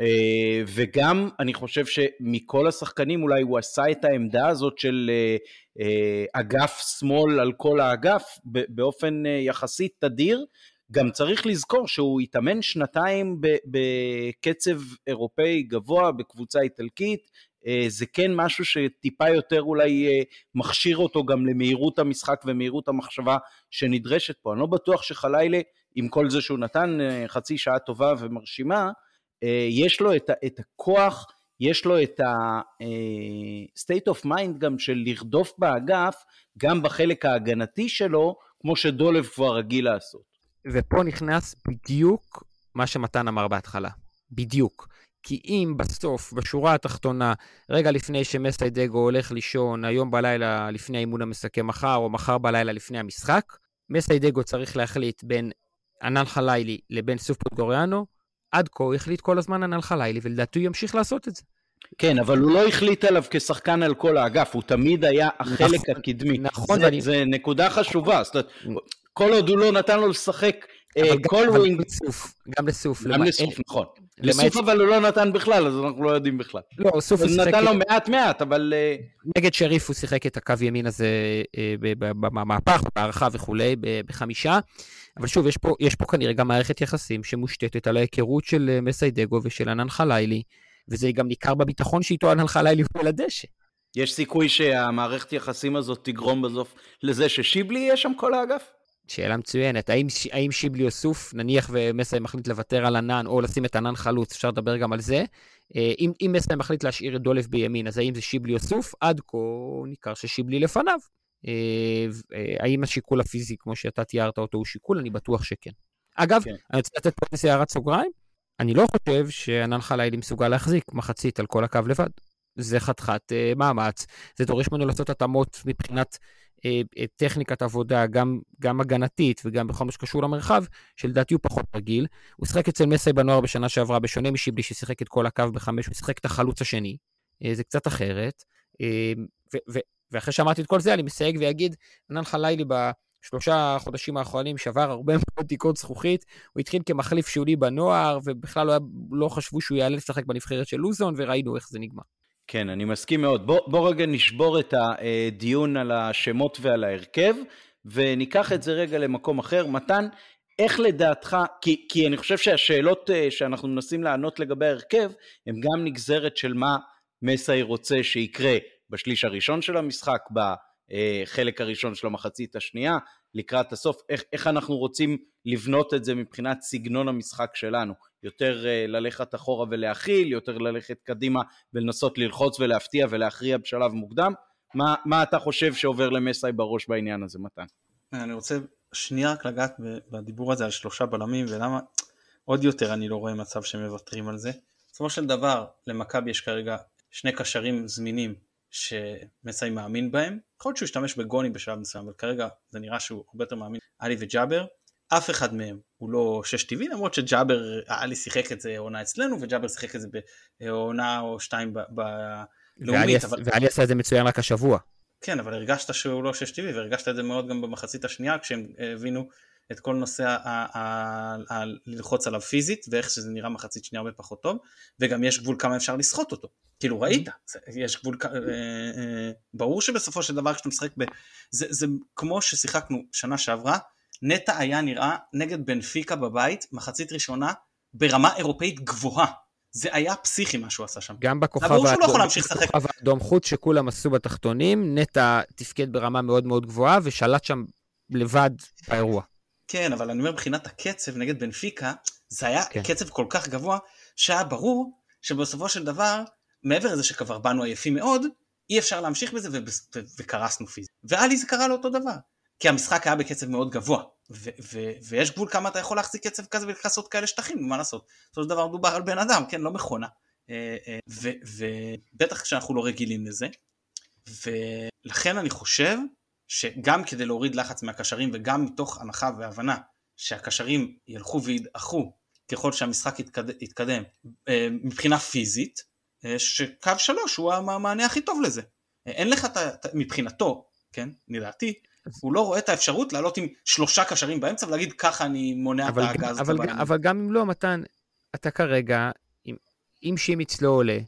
אה, וגם אני חושב שמכל השחקנים אולי הוא עשה את העמדה הזאת של אה, אה, אגף שמאל על כל האגף באופן יחסית תדיר. גם צריך לזכור שהוא התאמן שנתיים בקצב אירופאי גבוה בקבוצה איטלקית, זה כן משהו שטיפה יותר אולי מכשיר אותו גם למהירות המשחק ומהירות המחשבה שנדרשת פה. אני לא בטוח שחלילה, עם כל זה שהוא נתן חצי שעה טובה ומרשימה, יש לו את, את הכוח, יש לו את ה-state of mind גם של לרדוף באגף, גם בחלק ההגנתי שלו, כמו שדולב כבר רגיל לעשות. ופה נכנס בדיוק מה שמתן אמר בהתחלה. בדיוק. כי אם בסוף, בשורה התחתונה, רגע לפני שמסאי דגו הולך לישון, היום בלילה לפני האימון המסכם מחר, או מחר בלילה לפני המשחק, מסאי דגו צריך להחליט בין ענן חלילי לבין סוף פוטגוריאנו, עד כה הוא החליט כל הזמן ענן חלילי, ולדעתי הוא ימשיך לעשות את זה. כן, אבל הוא לא החליט עליו כשחקן על כל האגף, הוא תמיד היה החלק נכון, הקדמי. נכון, זה, ואני... זה נקודה חשובה, זאת אומרת, כל עוד הוא לא נתן לו לשחק אה, כל wing... גם לסוף, גם לסוף. גם לסוף, נכון. לסוף אבל הוא לא נתן בכלל, אז אנחנו לא יודעים בכלל. לא, סוף הוא שיחק... נתן לו מעט מעט, אבל... אה, נגד שריף הוא שיחק את הקו ימין הזה אה, במהפך, בהערכה וכולי, בחמישה. אבל שוב, יש פה, יש פה כנראה גם מערכת יחסים שמושתתת על ההיכרות של מסיידגו ושל ענן חלילי, וזה גם ניכר בביטחון שאיתו ענן חלילי הוא על הדשא. יש סיכוי שהמערכת יחסים הזאת תגרום בסוף לזה ששיבלי יהיה שם כל האגף? שאלה מצוינת. האם, האם שיבלי או סוף, נניח ומסי מחליט לוותר על ענן או לשים את ענן חלוץ, אפשר לדבר גם על זה. אה, אם, אם מסי מחליט להשאיר את דולף בימין, אז האם זה שיבלי או סוף? עד כה ניכר ששיבלי לפניו. האם השיקול הפיזי, כמו שאתה תיארת אותו, הוא שיקול? אני בטוח שכן. אגב, כן. אני רוצה לתת פה איזה הערת סוגריים. אני לא חושב שענן חלילי מסוגל להחזיק מחצית על כל הקו לבד. זה חתיכת אה, מאמץ, זה דורש ממנו לעשות התאמות מבחינת אה, אה, טכניקת עבודה, גם, גם הגנתית וגם בכל מה שקשור למרחב, שלדעתי הוא פחות רגיל. הוא שיחק אצל מסי בנוער בשנה שעברה, בשונה משיבלי ששיחק את כל הקו בחמש, הוא שיחק את החלוץ השני. אה, זה קצת אחרת. אה, ו- ו- ואחרי שאמרתי את כל זה, אני מסייג ואגיד, ענן חלילי בשלושה חודשים האחרונים שבר הרבה מאוד תיקות זכוכית. הוא התחיל כמחליף שולי בנוער, ובכלל לא, היה, לא חשבו שהוא יעלה לשחק בנבחרת של לוזון, וראינו איך זה נגמר. כן, אני מסכים מאוד. בוא, בוא רגע נשבור את הדיון על השמות ועל ההרכב, וניקח את זה רגע למקום אחר. מתן, איך לדעתך, כי, כי אני חושב שהשאלות אה, שאנחנו מנסים לענות לגבי ההרכב, הן גם נגזרת של מה מסאי רוצה שיקרה בשליש הראשון של המשחק, בחלק הראשון של המחצית השנייה, לקראת הסוף, איך, איך אנחנו רוצים לבנות את זה מבחינת סגנון המשחק שלנו. יותר אה, ללכת אחורה ולהכיל, יותר ללכת קדימה ולנסות ללחוץ ולהפתיע ולהכריע בשלב מוקדם. מה, מה אתה חושב שעובר למסאי בראש בעניין הזה, מתן? אני רוצה שנייה רק לגעת בדיבור הזה על שלושה בלמים ולמה עוד יותר אני לא רואה מצב שמוותרים על זה. בסופו של דבר למכבי יש כרגע שני קשרים זמינים שמסאי מאמין בהם. יכול להיות שהוא ישתמש בגוני בשלב מסוים, אבל כרגע זה נראה שהוא הרבה יותר מאמין. עלי וג'אבר, אף אחד מהם הוא לא שש טבעי, למרות שג'אבר, עלי שיחק את זה עונה אצלנו, וג'אבר שיחק את זה בעונה או שתיים בלאומית. אבל... ואלי עשה את זה מצוין רק השבוע. כן, אבל הרגשת שהוא לא שש טבעי, והרגשת את זה מאוד גם במחצית השנייה, כשהם הבינו את כל נושא ללחוץ עליו פיזית, ואיך שזה נראה מחצית שנייה הרבה פחות טוב, וגם יש גבול כמה אפשר לסחוט אותו. כאילו ראית, יש גבול, אה, אה, ברור שבסופו של דבר כשאתה משחק ב... זה, זה כמו ששיחקנו שנה שעברה, נטע היה נראה נגד בנפיקה בבית, מחצית ראשונה, ברמה אירופאית גבוהה. זה היה פסיכי מה שהוא עשה שם. גם בכוכב האדום חוץ שכולם עשו בתחתונים, נטע תפקד ברמה מאוד מאוד גבוהה ושלט שם לבד באירוע. כן, אבל אני אומר מבחינת הקצב נגד בנפיקה, זה היה כן. קצב כל כך גבוה, שהיה ברור שבסופו של דבר, מעבר לזה שכבר באנו עייפים מאוד, אי אפשר להמשיך בזה וקרסנו פיזית. ואלי זה קרה לו אותו דבר. כי המשחק היה בקצב מאוד גבוה, ו- ו- ויש גבול כמה אתה יכול להחזיק קצב כזה ולעשות כאלה שטחים, מה לעשות? בסופו של דבר מדובר על בן אדם, כן, לא מכונה. אה, אה, ובטח כשאנחנו לא רגילים לזה, ולכן אני חושב שגם כדי להוריד לחץ מהקשרים וגם מתוך הנחה והבנה שהקשרים ילכו וידעכו ככל שהמשחק יתקד... יתקדם אה, מבחינה פיזית, שקו שלוש הוא המענה הכי טוב לזה. אין לך את מבחינתו, כן, לדעתי, הוא לא רואה את האפשרות לעלות עם שלושה קשרים באמצע ולהגיד ככה אני מונע את הגז. אבל, אבל, אבל גם אם לא, מתן, אתה כרגע, אם, אם שימיץ לא עולה,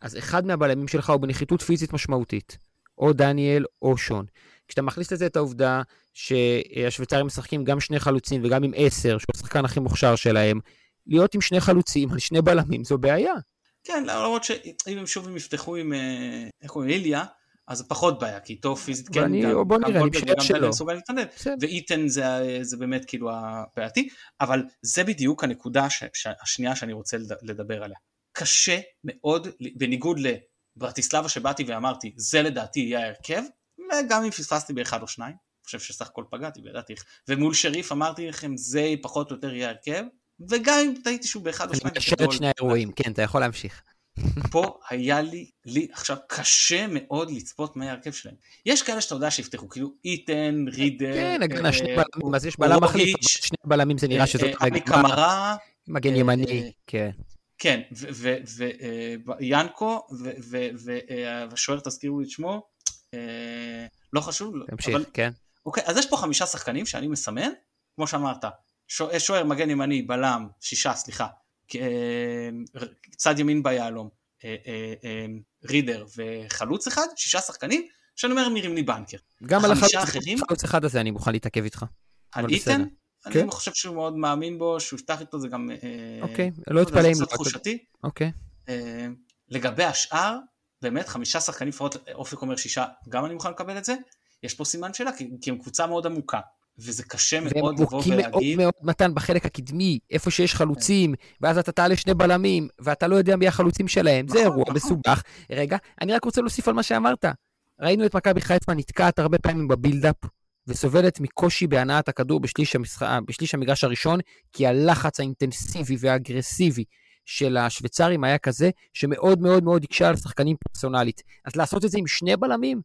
אז אחד מהבלמים שלך הוא בנחיתות פיזית משמעותית. או דניאל או שון. כשאתה מכניס לזה את העובדה שהשוויצרים משחקים גם שני חלוצים וגם עם עשר, שהוא השחקן הכי מוכשר שלהם, להיות עם שני חלוצים על שני בלמים זו בעיה. כן, למרות שאם הם שוב יפתחו עם, אה, איך קוראים, איליה, אז פחות בעיה, כי איתו פיזית כן, אני, גם, בוא נראה, אני משער שלא. ואיתן זה, זה באמת כאילו הבעייתי, אבל זה בדיוק הנקודה ש, ש, השנייה שאני רוצה לדבר עליה. קשה מאוד, בניגוד לברטיסלבה שבאתי ואמרתי, זה לדעתי יהיה ההרכב, וגם אם פספסתי באחד או שניים, אני חושב שסך הכל פגעתי וידעתי איך, ומול שריף אמרתי לכם, זה פחות או יותר יהיה ההרכב, וגם אם טעיתי שהוא באחד או שניים, אני מקשר את שני האירועים, כן, אתה יכול להמשיך. פה היה לי, לי עכשיו קשה מאוד לצפות מה ההרכב שלהם. יש כאלה שאתה יודע שיפתחו, כאילו איתן, רידר, כן, הגנה שני אה, בלמים, אז יש בלם מחליף, שני בלמים זה נראה שזאת רגע. קמרה. מגן אה, ימני, כן. כן, ויאנקו, והשוער תזכירו את שמו, לא חשוב. תמשיך, כן. אוקיי, אז יש פה חמישה שחקנים שאני מסמן, כמו שאמרת, שוער מגן ימני, בלם, שישה, סליחה, אה, צד ימין ביהלום, אה, אה, רידר וחלוץ אחד, שישה שחקנים, שאני אומר נראים לי בנקר. גם על החלוץ אחד הזה אני מוכן להתעכב איתך. על איתן? אני כן. חושב שהוא מאוד מאמין בו, שהוא יפתח איתו זה גם... אוקיי, לא אתפלא אם... זה תחושתי. אוקיי. לגבי השאר, באמת חמישה שחקנים, לפחות אופק אומר שישה, גם אני מוכן לקבל את זה. יש פה סימן שאלה, כי הם קבוצה מאוד עמוקה. וזה קשה מאוד לבוא ולהגיד. והם מוכים מאוד מאוד, מתן, בחלק הקדמי, איפה שיש חלוצים, ואז אתה תעלה שני בלמים, ואתה לא יודע מי החלוצים שלהם. זה נכון, אירוע נכון. מסובך. רגע, אני רק רוצה להוסיף על מה שאמרת. ראינו את מכבי חיפה נתקעת הרבה פעמים בבילדאפ, וסובלת מקושי בהנעת הכדור בשליש, המשח... בשליש המגרש הראשון, כי הלחץ האינטנסיבי והאגרסיבי של השוויצרים היה כזה, שמאוד מאוד מאוד הקשה על שחקנים פרסונלית. אז לעשות את זה עם שני בלמים?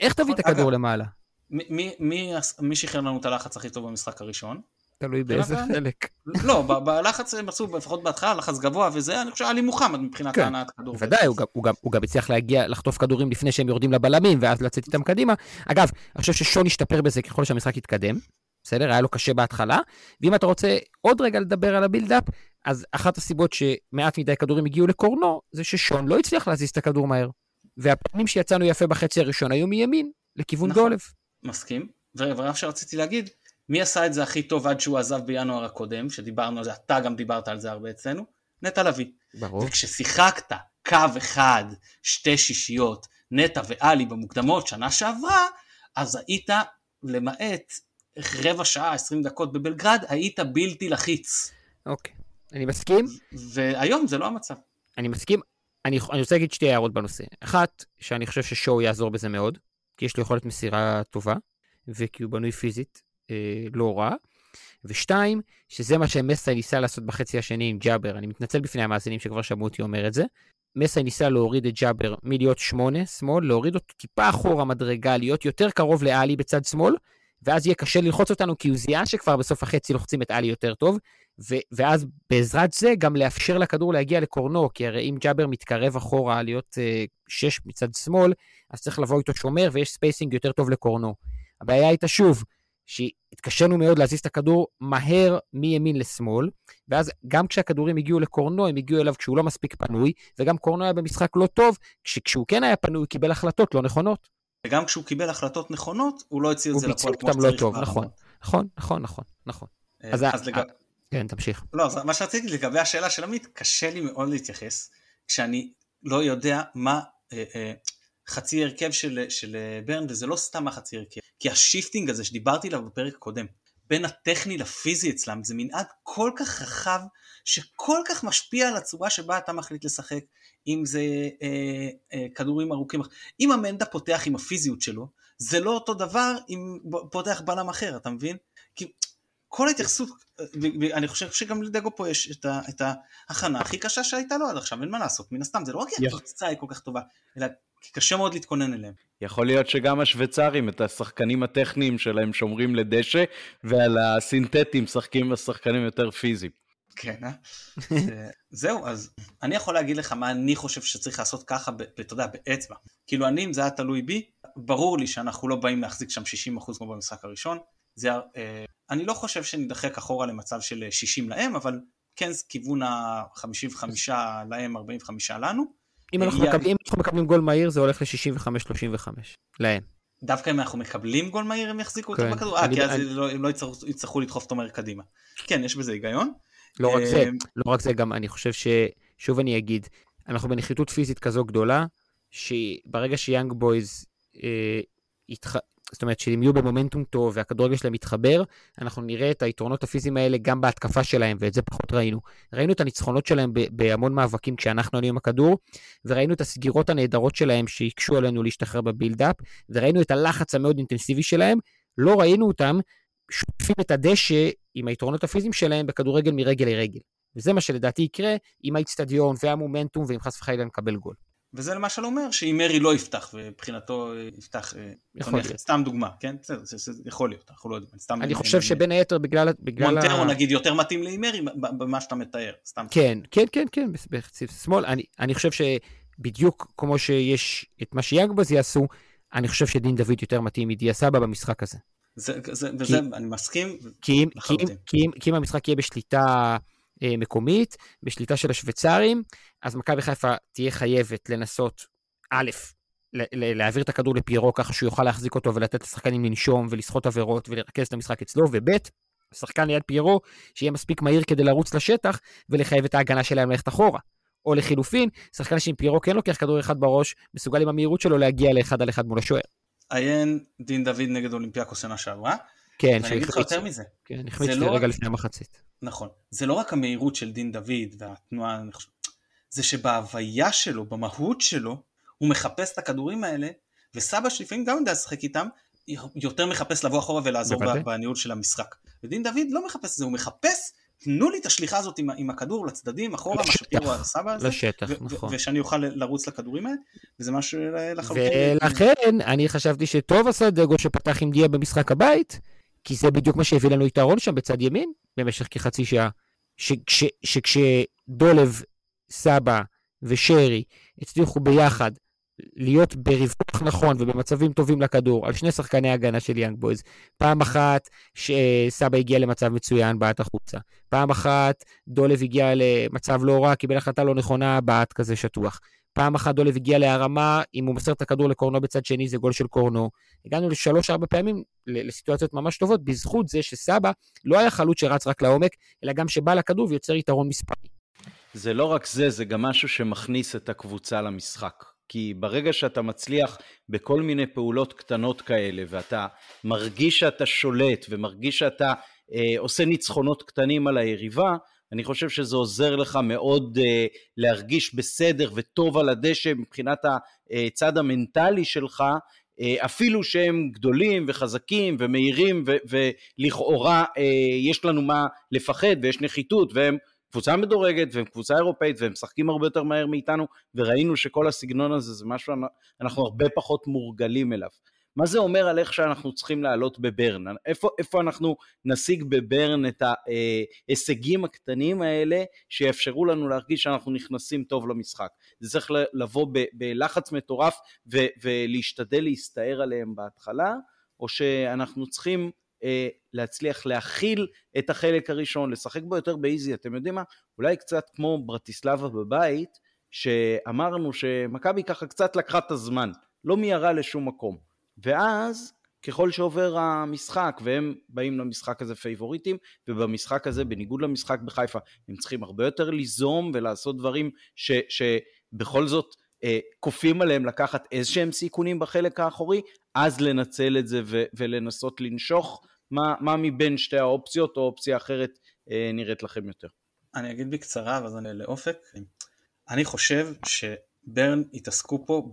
איך תביא את הכדור למעלה? מי, מי, מי שחרר לנו את הלחץ הכי טוב במשחק הראשון? תלוי באיזה חלק. לא, בלחץ הם עשו, לפחות בהתחלה, לחץ גבוה וזה, אני חושב, עלי מוחמד מבחינת כן, הנעת כדור. בוודאי, הוא, הוא, הוא גם הצליח להגיע, לחטוף כדורים לפני שהם יורדים לבלמים, ואז לצאת איתם קדימה. אגב, אני חושב ששון השתפר בזה ככל שהמשחק התקדם, בסדר? היה לו קשה בהתחלה, ואם אתה רוצה עוד רגע לדבר על הבילדאפ, אז אחת הסיבות שמעט מדי כדורים הגיעו לקורנו, זה ששון לא הצליח להזיז את הכדור מהר. והפעמים שיצאנו יפה בחצי הראשון היו מימין, לכיוון נכון, דולב. מסכים, ורק שרציתי להגיד, מי עשה את זה הכי טוב עד שהוא עזב בינואר הקודם, שדיברנו על זה, אתה גם דיברת על זה הרבה אצלנו, נטע לביא. ברור. וכששיחקת קו אחד, שתי שישיות, נטע ואלי במוקדמות שנה שעברה, אז היית, למעט רבע שעה, עשרים דקות בבלגרד, היית בלתי לחיץ. אוקיי, אני מסכים. והיום זה לא המצב. אני מסכים. אני, אני רוצה להגיד שתי הערות בנושא. אחת, שאני חושב ששואו יעזור בזה מאוד, כי יש לו יכולת מסירה טובה, וכי הוא בנוי פיזית, אה, לא רע. ושתיים, שזה מה שמסי ניסה לעשות בחצי השני עם ג'אבר. אני מתנצל בפני המאזינים שכבר שמעו אותי אומר את זה. מסאי ניסה להוריד את ג'אבר מלהיות שמונה, שמאל, להוריד אותו טיפה אחורה מדרגה, להיות יותר קרוב לאלי בצד שמאל, ואז יהיה קשה ללחוץ אותנו, כי הוא זיהה שכבר בסוף החצי לוחצים את אלי יותר טוב, ו- ואז בעזרת זה גם לאפשר לכדור להגיע לקורנו, כי הרי אם ג'אבר מתקרב אחורה להיות uh, שש מצד שמאל, אז צריך לבוא איתו שומר ויש spacing יותר טוב לקורנו. הבעיה הייתה שוב, שהתקשינו מאוד להזיז את הכדור מהר מימין לשמאל, ואז גם כשהכדורים הגיעו לקורנו, הם הגיעו אליו כשהוא לא מספיק פנוי, וגם קורנו היה במשחק לא טוב, כשהוא כן היה פנוי, הוא קיבל החלטות לא נכונות. וגם כשהוא קיבל החלטות נכונות, הוא לא הוציא את זה לפועל כמו לא שצריך. לא טוב, נכון, נכון, נכון, נכון, נכון. אה, אז, אז לג... כן, תמשיך. לא, אז מה שרציתי לגבי השאלה של עמית, קשה לי מאוד להתייחס, כשאני לא יודע מה אה, אה, חצי הרכב של, של ברן, וזה לא סתם החצי הרכב, כי ה shifting הזה שדיברתי עליו בפרק הקודם, בין הטכני לפיזי אצלם, זה מנעד כל כך רחב, שכל כך משפיע על הצורה שבה אתה מחליט לשחק, אם זה אה, אה, כדורים ארוכים. אם המנדה פותח עם הפיזיות שלו, זה לא אותו דבר אם פותח בלם אחר, אתה מבין? כי כל ההתייחסות, אני חושב שגם לדגו פה יש את, ה, את ההכנה הכי קשה שהייתה לו עד עכשיו, אין מה לעשות, מן הסתם, זה לא רק כי התוצאה היא כל כך טובה, אלא כי קשה מאוד להתכונן אליהם. יכול להיות שגם השוויצרים, את השחקנים הטכניים שלהם שומרים לדשא, ועל הסינתטים משחקים השחקנים יותר פיזיים. כן, אה? זהו, אז אני יכול להגיד לך מה אני חושב שצריך לעשות ככה, אתה יודע, באצבע. כאילו אני, אם זה היה תלוי בי, ברור לי שאנחנו לא באים להחזיק שם 60% כמו במשחק הראשון. זה, אה, אני לא חושב שנדחק אחורה למצב של 60 להם, אבל כן כיוון ה-55 להם, 45 לנו. אם אנחנו, י... מקבלים, אנחנו מקבלים גול מהיר זה הולך ל-65-35 להם. דווקא אם אנחנו מקבלים גול מהיר הם יחזיקו כן. אותו בכדור? אה, כי אז אני... לא, הם לא יצטרכו, יצטרכו לדחוף אותו מהר קדימה. כן, יש בזה היגיון. לא רק זה, אמ, לא רק זה, גם אני חושב ש... שוב אני אגיד, אנחנו בנחיתות פיזית כזו גדולה, שברגע שיאנג בויז, אה, יתח... זאת אומרת שהם יהיו במומנטום טוב והכדורגל שלהם מתחבר, אנחנו נראה את היתרונות הפיזיים האלה גם בהתקפה שלהם, ואת זה פחות ראינו. ראינו את הניצחונות שלהם בהמון מאבקים כשאנחנו היינו עם הכדור, וראינו את הסגירות הנהדרות שלהם שהקשו עלינו להשתחרר בבילדאפ, וראינו את הלחץ המאוד אינטנסיבי שלהם, לא ראינו אותם שוטפים את הדשא עם היתרונות הפיזיים שלהם בכדורגל מרגל לרגל. וזה מה שלדעתי יקרה עם האיצטדיון והמומנטום, ואם חס וחלילה נקבל גול. וזה למשל אומר שאם מרי לא יפתח ומבחינתו יפתח אה, יכול להיות. סתם דוגמה, כן? זה, זה, זה, זה יכול להיות, אנחנו לא יודעים. סתם אני חושב שבין היתר בגלל... בגלל מונטרו ה... נגיד יותר מתאים לאימרי במה שאתה מתאר, סתם. כן, כן, כן, כן, בחציף שמאל. אני, אני חושב שבדיוק כמו שיש את מה שיאגבז יעשו, אני חושב שדין דוד יותר מתאים מדיה סבא במשחק הזה. זה, זה, וזה, אני מסכים כי אם, כי, אם, כי, אם, כי אם המשחק יהיה בשליטה אה, מקומית, בשליטה של השוויצרים, אז מכבי חיפה תהיה חייבת לנסות, א', להעביר את הכדור לפיירו ככה שהוא יוכל להחזיק אותו ולתת לשחקנים לנשום ולסחוט עבירות ולרכז את המשחק אצלו, וב', שחקן ליד פיירו שיהיה מספיק מהיר כדי לרוץ לשטח ולחייב את ההגנה שלהם ללכת אחורה. או לחילופין, שחקן שעם פיירו כן לוקח כדור אחד בראש, מסוגל עם המהירות שלו להגיע לאחד על אחד מול השוער. עיין דין דוד נגד אולימפיאקוס שנה שעברה. כן, ואני אגיד לך יותר מזה. כן, החמיץ לי רגע לפני המחצית. נכון. זה לא רק המהירות של דין דוד והתנועה, זה שבהוויה שלו, במהות שלו, הוא מחפש את הכדורים האלה, וסבא שלפעמים גם יודע לשחק איתם, יותר מחפש לבוא אחורה ולעזור. בניהול של המשחק. ודין דוד לא מחפש את זה, הוא מחפש, תנו לי את השליחה הזאת עם, עם הכדור לצדדים, אחורה, מה לשטח. שפירו עשה בזה, לשטח, ו- ו- נכון. ושאני אוכל לרוץ לכדורים האלה, וזה משהו לחלוטין. ולכן אני חשבתי שטוב עשה דגו שפתח עם דיה במשחק הבית, כי זה בדיוק מה שהביא לנו יתרון שם בצד ימין במשך כחצי שעה. שכש- שכשדולב, סבא ושרי הצליחו ביחד להיות בריווח נכון ובמצבים טובים לכדור על שני שחקני הגנה של יאנג בויז. פעם אחת שסבא הגיע למצב מצוין, בעט החוצה. פעם אחת דולב הגיע למצב לא רע, קיבל החלטה לא נכונה, בעט כזה שטוח. פעם אחת דולב הגיע להרמה, אם הוא מוסר את הכדור לקורנו בצד שני זה גול של קורנו. הגענו לשלוש-ארבע פעמים לסיטואציות ממש טובות, בזכות זה שסבא לא היה חלוץ שרץ רק לעומק, אלא גם שבא לכדור ויוצר יתרון מספרי. זה לא רק זה, זה גם משהו שמכניס את הקבוצה למשחק. כי ברגע שאתה מצליח בכל מיני פעולות קטנות כאלה, ואתה מרגיש שאתה שולט, ומרגיש שאתה אה, עושה ניצחונות קטנים על היריבה, אני חושב שזה עוזר לך מאוד אה, להרגיש בסדר וטוב על הדשא מבחינת הצד המנטלי שלך, אה, אפילו שהם גדולים וחזקים ומהירים ו- ולכאורה אה, יש לנו מה לפחד ויש נחיתות והם קבוצה מדורגת והם קבוצה אירופאית והם משחקים הרבה יותר מהר מאיתנו וראינו שכל הסגנון הזה זה משהו אנחנו הרבה פחות מורגלים אליו. מה זה אומר על איך שאנחנו צריכים לעלות בברן? איפה, איפה אנחנו נשיג בברן את ההישגים הקטנים האלה שיאפשרו לנו להרגיש שאנחנו נכנסים טוב למשחק? זה צריך לבוא ב, בלחץ מטורף ו, ולהשתדל להסתער עליהם בהתחלה, או שאנחנו צריכים אה, להצליח להכיל את החלק הראשון, לשחק בו יותר באיזי, אתם יודעים מה? אולי קצת כמו ברטיסלבה בבית, שאמרנו שמכבי ככה קצת לקחה את הזמן, לא מיהרה לשום מקום. ואז ככל שעובר המשחק והם באים למשחק הזה פייבוריטים ובמשחק הזה בניגוד למשחק בחיפה הם צריכים הרבה יותר ליזום ולעשות דברים ש, שבכל זאת אה, כופים עליהם לקחת איזה שהם סיכונים בחלק האחורי אז לנצל את זה ו, ולנסות לנשוך מה, מה מבין שתי האופציות או אופציה אחרת אה, נראית לכם יותר. אני אגיד בקצרה ואז אני לאופק. אני חושב ש... ברן התעסקו פה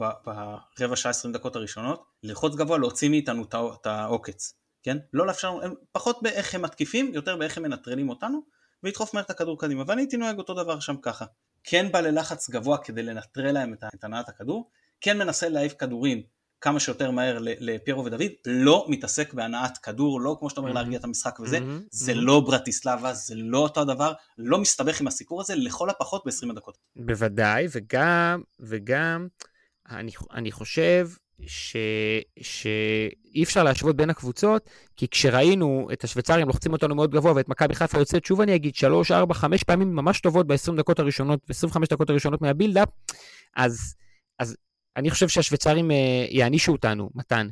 ברבע שעה עשרים דקות הראשונות ללחוץ גבוה להוציא מאיתנו את העוקץ, כן? לא לאפשר לנו, הם פחות באיך הם מתקיפים, יותר באיך הם מנטרלים אותנו ולדחוף מהר את הכדור קדימה ואני הייתי נוהג אותו דבר שם ככה. כן בא ללחץ גבוה כדי לנטרל להם את הנעת הכדור, כן מנסה להעיף כדורים כמה שיותר מהר לפיירו ודוד, לא מתעסק בהנעת כדור, לא כמו שאתה אומר להרגיע את המשחק וזה, זה לא ברטיסלבה, זה לא אותו דבר, לא מסתבך עם הסיפור הזה, לכל הפחות ב-20 הדקות. בוודאי, וגם, וגם, אני, אני חושב ש, שאי אפשר להשוות בין הקבוצות, כי כשראינו את השוויצרים לוחצים אותנו מאוד גבוה ואת מכבי חיפה יוצאת, שוב אני אגיד, 3, 4, 5 פעמים ממש טובות ב-20 דקות הראשונות, ב-25 דקות הראשונות מהבילדאפ, אז אני חושב שהשוויצרים uh, יענישו אותנו, מתן.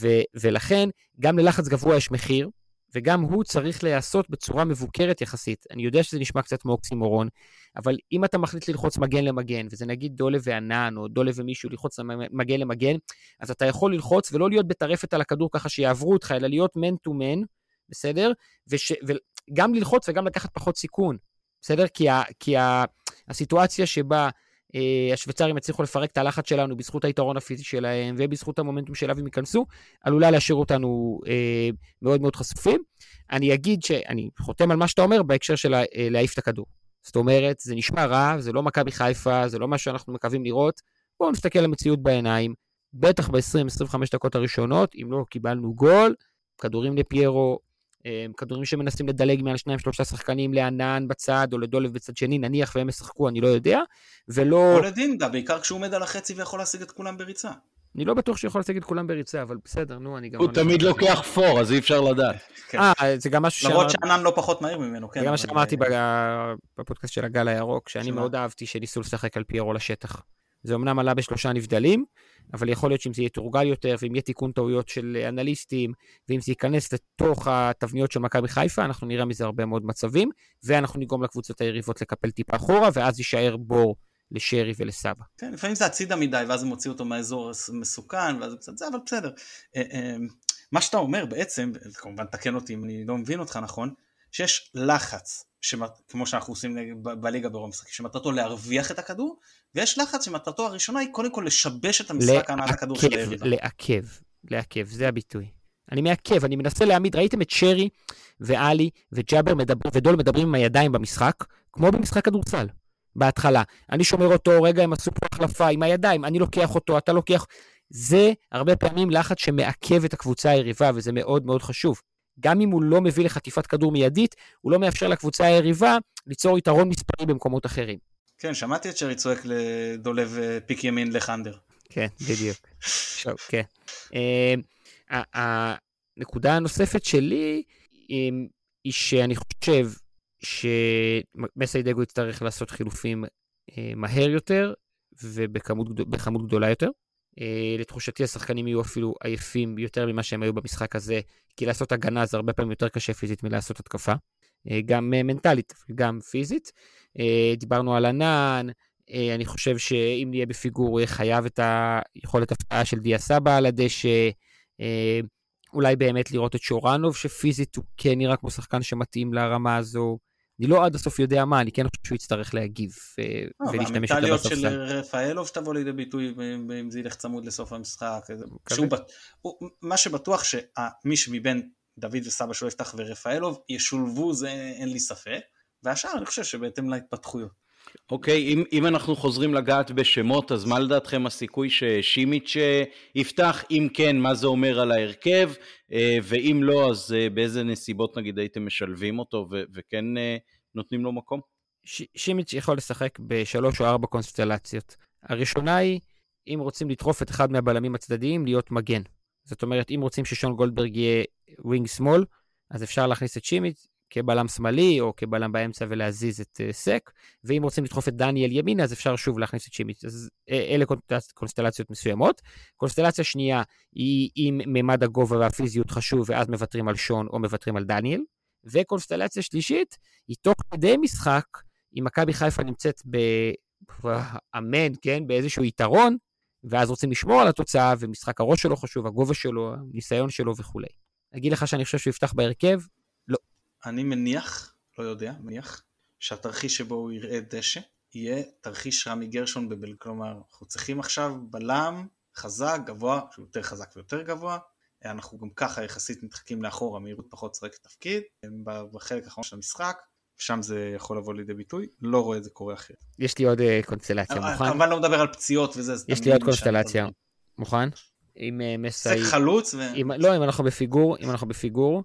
ו- ולכן, גם ללחץ גבוה יש מחיר, וגם הוא צריך להיעשות בצורה מבוקרת יחסית. אני יודע שזה נשמע קצת כמו אוקסימורון, אבל אם אתה מחליט ללחוץ מגן למגן, וזה נגיד דולה וענן, או דולה ומישהו ללחוץ מגן למגן, אז אתה יכול ללחוץ ולא להיות בטרפת על הכדור ככה שיעברו אותך, אלא להיות מן טו מן, בסדר? וש- וגם ללחוץ וגם לקחת פחות סיכון, בסדר? כי, ה- כי ה- הסיטואציה שבה... Uh, השוויצרים יצליחו לפרק את הלחץ שלנו בזכות היתרון הפיזי שלהם ובזכות המומנטום שאליו הם ייכנסו, עלולה להשאיר אותנו uh, מאוד מאוד חשופים. אני אגיד שאני חותם על מה שאתה אומר בהקשר של uh, להעיף את הכדור. זאת אומרת, זה נשמע רע, זה לא מכבי חיפה, זה לא מה שאנחנו מקווים לראות. בואו נסתכל על המציאות בעיניים, בטח ב-20-25 דקות הראשונות, אם לא קיבלנו גול, כדורים לפיירו, כדורים שמנסים לדלג מעל שניים שלושה שחקנים לענן בצד או לדולב בצד שני, נניח והם ישחקו, אני לא יודע, ולא... או לדינדה, בעיקר כשהוא עומד על החצי ויכול להשיג את כולם בריצה. אני לא בטוח שיכול להשיג את כולם בריצה, אבל בסדר, נו, אני גם... הוא תמיד לוקח פור, אז אי אפשר לדעת. אה, זה גם משהו למרות שענן לא פחות מהיר ממנו, כן. זה גם מה שאמרתי בפודקאסט של הגל הירוק, שאני מאוד אהבתי שניסו לשחק על פיירו לשטח. זה אמנם עלה בשלושה נבדלים, אבל יכול להיות שאם זה יתורגל יותר, ואם יהיה תיקון טעויות של אנליסטים, ואם זה ייכנס לתוך התבניות של מכבי חיפה, אנחנו נראה מזה הרבה מאוד מצבים, ואנחנו נגרום לקבוצות היריבות לקפל טיפה אחורה, ואז יישאר בור לשרי ולסבא. כן, לפעמים זה הצידה מדי, ואז זה מוציא אותו מהאזור המסוכן, ואז קצת זה, אבל בסדר. מה שאתה אומר בעצם, כמובן תקן אותי אם אני לא מבין אותך נכון, שיש לחץ כמו שאנחנו עושים בליגה ברוב המשחקים, שמטרתו להרוויח את הכדור, ויש לחץ שמטרתו הראשונה היא קודם כל לשבש את המשחק הנעת הכדור של היריבה. לעכב, לעכב, זה הביטוי. אני מעכב, אני מנסה להעמיד, ראיתם את שרי ואלי וג'אבר מדבר, ודול מדברים עם הידיים במשחק, כמו במשחק כדורסל, בהתחלה. אני שומר אותו, רגע הם עשו פה החלפה עם הידיים, אני לוקח אותו, אתה לוקח... זה הרבה פעמים לחץ שמעכב את הקבוצה היריבה, וזה מאוד מאוד חשוב. גם אם הוא לא מביא לחטיפת כדור מיידית, הוא לא מאפשר לקבוצה היריבה ליצור יתרון מספרי במקומות אחרים. כן, שמעתי את שרי צועק לדולב אה, פיק ימין לחנדר. כן, בדיוק. טוב, כן. אה, הנקודה הנוספת שלי היא שאני חושב שמסיידגו יצטרך לעשות חילופים אה, מהר יותר ובכמות גדולה יותר. אה, לתחושתי השחקנים יהיו אפילו עייפים יותר ממה שהם היו במשחק הזה, כי לעשות הגנה זה הרבה פעמים יותר קשה פיזית מלעשות התקפה. אה, גם מנטלית, גם פיזית. דיברנו על ענן, אני חושב שאם נהיה בפיגור, הוא יהיה חייב את היכולת הפתעה של דיה סבא על הדשא. אולי באמת לראות את שורנוב, שפיזית הוא כן נראה כמו שחקן שמתאים לרמה הזו. אני לא עד הסוף יודע מה, אני כן חושב שהוא יצטרך להגיב אה, ולהשתמש איתה בספסל. של רפאלוב שתבוא לידי ביטוי אם זה ילך צמוד לסוף המשחק. מה שבטוח שמי שמבין דוד וסבא שלו יפתח ורפאלוב ישולבו זה אין לי ספק, והשאר אני חושב שבהתאם להתפתחויות. אוקיי, אם, אם אנחנו חוזרים לגעת בשמות, אז מה לדעתכם הסיכוי ששימיץ' אה, יפתח? אם כן, מה זה אומר על ההרכב? אה, ואם לא, אז אה, באיזה נסיבות נגיד הייתם משלבים אותו ו- וכן נותנים לו מקום? ש- שימיץ' יכול לשחק בשלוש או ארבע קונסטלציות. הראשונה היא, אם רוצים לדחוף את אחד מהבלמים הצדדיים, להיות מגן. זאת אומרת, אם רוצים ששון גולדברג יהיה wing שמאל, אז אפשר להכניס את שימיץ', כבלם שמאלי או כבלם באמצע ולהזיז את uh, סק, ואם רוצים לדחוף את דניאל ימינה אז אפשר שוב להכניס את שימיץ'. אז אה, אלה קונסטלציות מסוימות. קונסטלציה שנייה היא אם ממד הגובה והפיזיות חשוב ואז מוותרים על שון או מוותרים על דניאל. וקונסטלציה שלישית היא תוך כדי משחק, אם מכבי חיפה נמצאת באמת, כן, באיזשהו יתרון, ואז רוצים לשמור על התוצאה, ומשחק הראש שלו חשוב, הגובה שלו, הניסיון שלו וכולי. אגיד לך שאני חושב שהוא יפתח בהרכב, אני מניח, לא יודע, מניח, שהתרחיש שבו הוא יראה דשא יהיה תרחיש רמי גרשון בבל, כלומר אנחנו צריכים עכשיו בלם חזק, גבוה, שהוא יותר חזק ויותר גבוה, אנחנו גם ככה יחסית מתחקים לאחור, המהירות פחות צועקת תפקיד, בחלק האחרון של המשחק, שם זה יכול לבוא לידי ביטוי, לא רואה את זה קורה אחרת. יש לי עוד uh, קונסטלציה, אה, מוכן? כמובן לא מדבר על פציעות וזה, יש לי עוד קונסטלציה, מוכן? עם uh, מסי... סק חלוץ ו... לא, אם אנחנו בפיגור, אם אנחנו בפיגור, אה,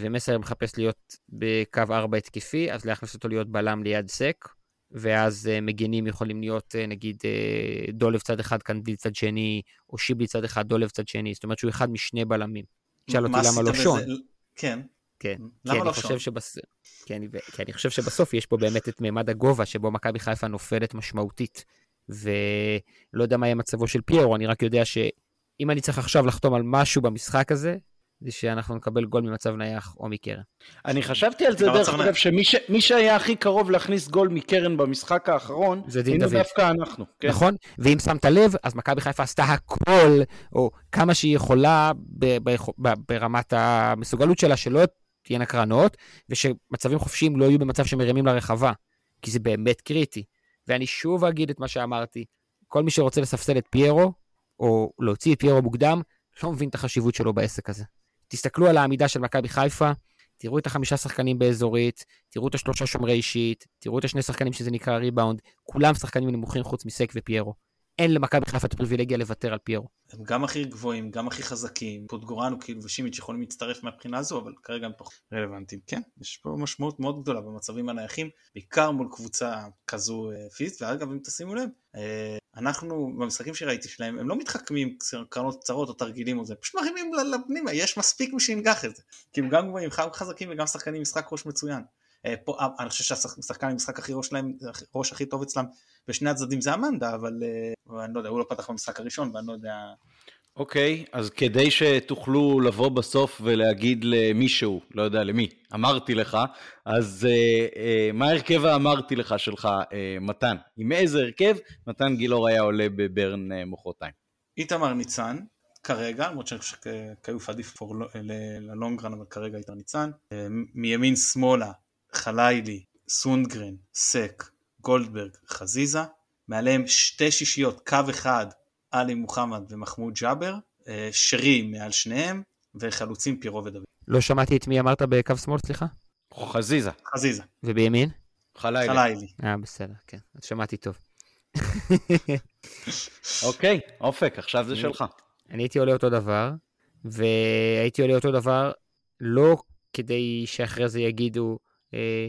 ומסר מחפש להיות בקו 4 התקפי, אז להכניס אותו להיות בלם ליד סק, ואז אה, מגנים יכולים להיות אה, נגיד דולב צד אחד, קנדיל צד שני, או שיבלי צד אחד, דולב צד שני, זאת אומרת שהוא אחד משני בלמים. שאל אותי למה לא שון. כן. כן, למה כי לא שון? שבס... כי, אני... כי אני חושב שבסוף יש פה באמת את מימד הגובה שבו מכבי חיפה נופלת משמעותית. ולא יודע מה יהיה מצבו של פיירו, אני רק יודע שאם אני צריך עכשיו לחתום על משהו במשחק הזה, זה שאנחנו נקבל גול ממצב נייח או מקרן. אני חשבתי על זה דרך אגב, שמי שהיה הכי קרוב להכניס גול מקרן במשחק האחרון, זה דין דוד. דווקא אנחנו. כן. נכון, ואם שמת לב, אז מכבי חיפה עשתה הכל, או כמה שהיא יכולה ברמת המסוגלות שלה, שלא תהיינה קרנות, ושמצבים חופשיים לא יהיו במצב שמרימים לרחבה, כי זה באמת קריטי. ואני שוב אגיד את מה שאמרתי, כל מי שרוצה לספסל את פיירו, או להוציא את פיירו מוקדם, לא מבין את החשיבות שלו בעסק הזה. תסתכלו על העמידה של מכבי חיפה, תראו את החמישה שחקנים באזורית, תראו את השלושה שומרי אישית, תראו את השני שחקנים שזה נקרא ריבאונד, כולם שחקנים נמוכים חוץ מסק ופיירו. אין למכבי חיפה את הפריבילגיה לוותר על פיירו. הם גם הכי גבוהים, גם הכי חזקים, פוטגורנו כאילו ושימיץ' יכולים להצטרף מהבחינה הזו, אבל כרגע הם פחות רלוונטיים. כן, יש פה משמעות מאוד גדולה במצבים הנייחים, בעיקר מול קבוצה כזו אה, פיזית, ואגב אם תשימו לב, אה, אנחנו במשחקים שראיתי שלהם, הם לא מתחכמים קרנות קצרות או תרגילים או זה, פשוט מרימים לפנימה, יש מספיק מי שינגח את זה. כי הם גם גבוהים, חזקים וגם שחקנים משחק ראש מצוין. אה, פה, אני חושב שהשחקן עם משחק הכי ראש שלהם, ראש הכי טוב אצלם בשני הצדדים זה אמנדה, אבל אני לא יודע, הוא לא פתח במשחק הראשון ואני לא יודע אוקיי, okay, אז כדי שתוכלו לבוא בסוף ולהגיד למישהו, לא יודע למי, אמרתי לך, אז uh, uh, מה ההרכב האמרתי לך שלך, uh, מתן? עם איזה הרכב מתן גילאור היה עולה בברן uh, מוחרתיים? איתמר ניצן, כרגע, למרות שאני חושב שכיוף עדיף ללונגרן, אבל כרגע איתמר ניצן. מימין שמאלה, חלילי, סונדגרן, סק, גולדברג, חזיזה, מעליהם שתי שישיות, קו אחד, עלי מוחמד ומחמוד ג'אבר, אה, שרי מעל שניהם, וחלוצים פירו ודוד. לא שמעתי את מי אמרת בקו שמאל, סליחה? חזיזה. חזיזה. ובימין? חלילי. חלילי. אה, בסדר, כן. אז שמעתי טוב. אוקיי, אופק, עכשיו זה שלך. אני הייתי עולה אותו דבר, והייתי עולה אותו דבר לא כדי שאחרי זה יגידו, אה,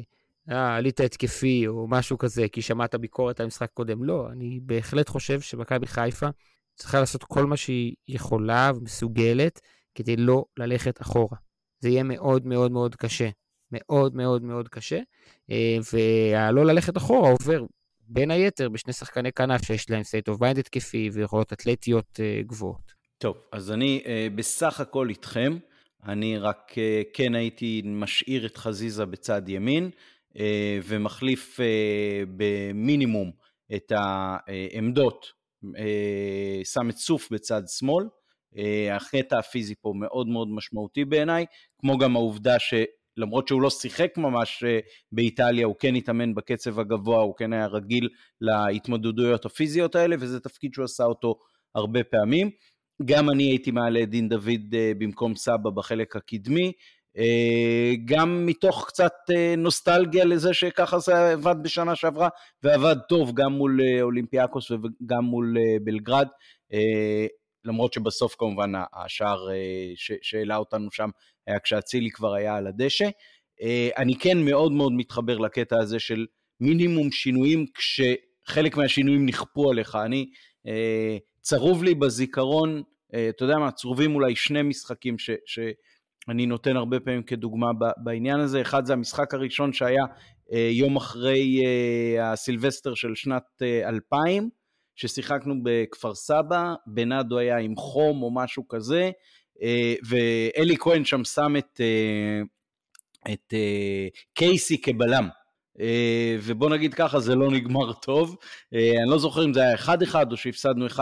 אה, עלית התקפי או משהו כזה, כי שמעת ביקורת על המשחק קודם. לא, אני בהחלט חושב שמכבי חיפה צריכה לעשות כל מה שהיא יכולה ומסוגלת כדי לא ללכת אחורה. זה יהיה מאוד מאוד מאוד קשה. מאוד מאוד מאוד קשה, אה, והלא ללכת אחורה עובר בין היתר בשני שחקני כנף שיש להם state of mind התקפי ויכולות אתלטיות אה, גבוהות. טוב, אז אני אה, בסך הכל איתכם. אני רק כן הייתי משאיר את חזיזה בצד ימין, ומחליף במינימום את העמדות, שם את סוף בצד שמאל. הקטע הפיזי פה מאוד מאוד משמעותי בעיניי, כמו גם העובדה ש... למרות שהוא לא שיחק ממש אה, באיטליה, הוא כן התאמן בקצב הגבוה, הוא כן היה רגיל להתמודדויות הפיזיות האלה, וזה תפקיד שהוא עשה אותו הרבה פעמים. גם אני הייתי מעלה את דין דוד אה, במקום סבא בחלק הקדמי, אה, גם מתוך קצת נוסטלגיה לזה שככה זה עבד בשנה שעברה, ועבד טוב גם מול אולימפיאקוס וגם מול בלגרד. למרות שבסוף כמובן השער שהעלה אותנו שם היה כשאצילי כבר היה על הדשא. אה, אני כן מאוד מאוד מתחבר לקטע הזה של מינימום שינויים כשחלק מהשינויים נכפו עליך. אני, אה, צרוב לי בזיכרון, אה, אתה יודע מה, צרובים אולי שני משחקים ש, שאני נותן הרבה פעמים כדוגמה בעניין הזה. אחד זה המשחק הראשון שהיה יום אחרי הסילבסטר של שנת 2000, ששיחקנו בכפר סבא, בנאדו היה עם חום או משהו כזה, אה, ואלי כהן שם שם את, אה, את אה, קייסי כבלם. ובוא נגיד ככה, זה לא נגמר טוב. אני לא זוכר אם זה היה 1-1 או שהפסדנו 1-0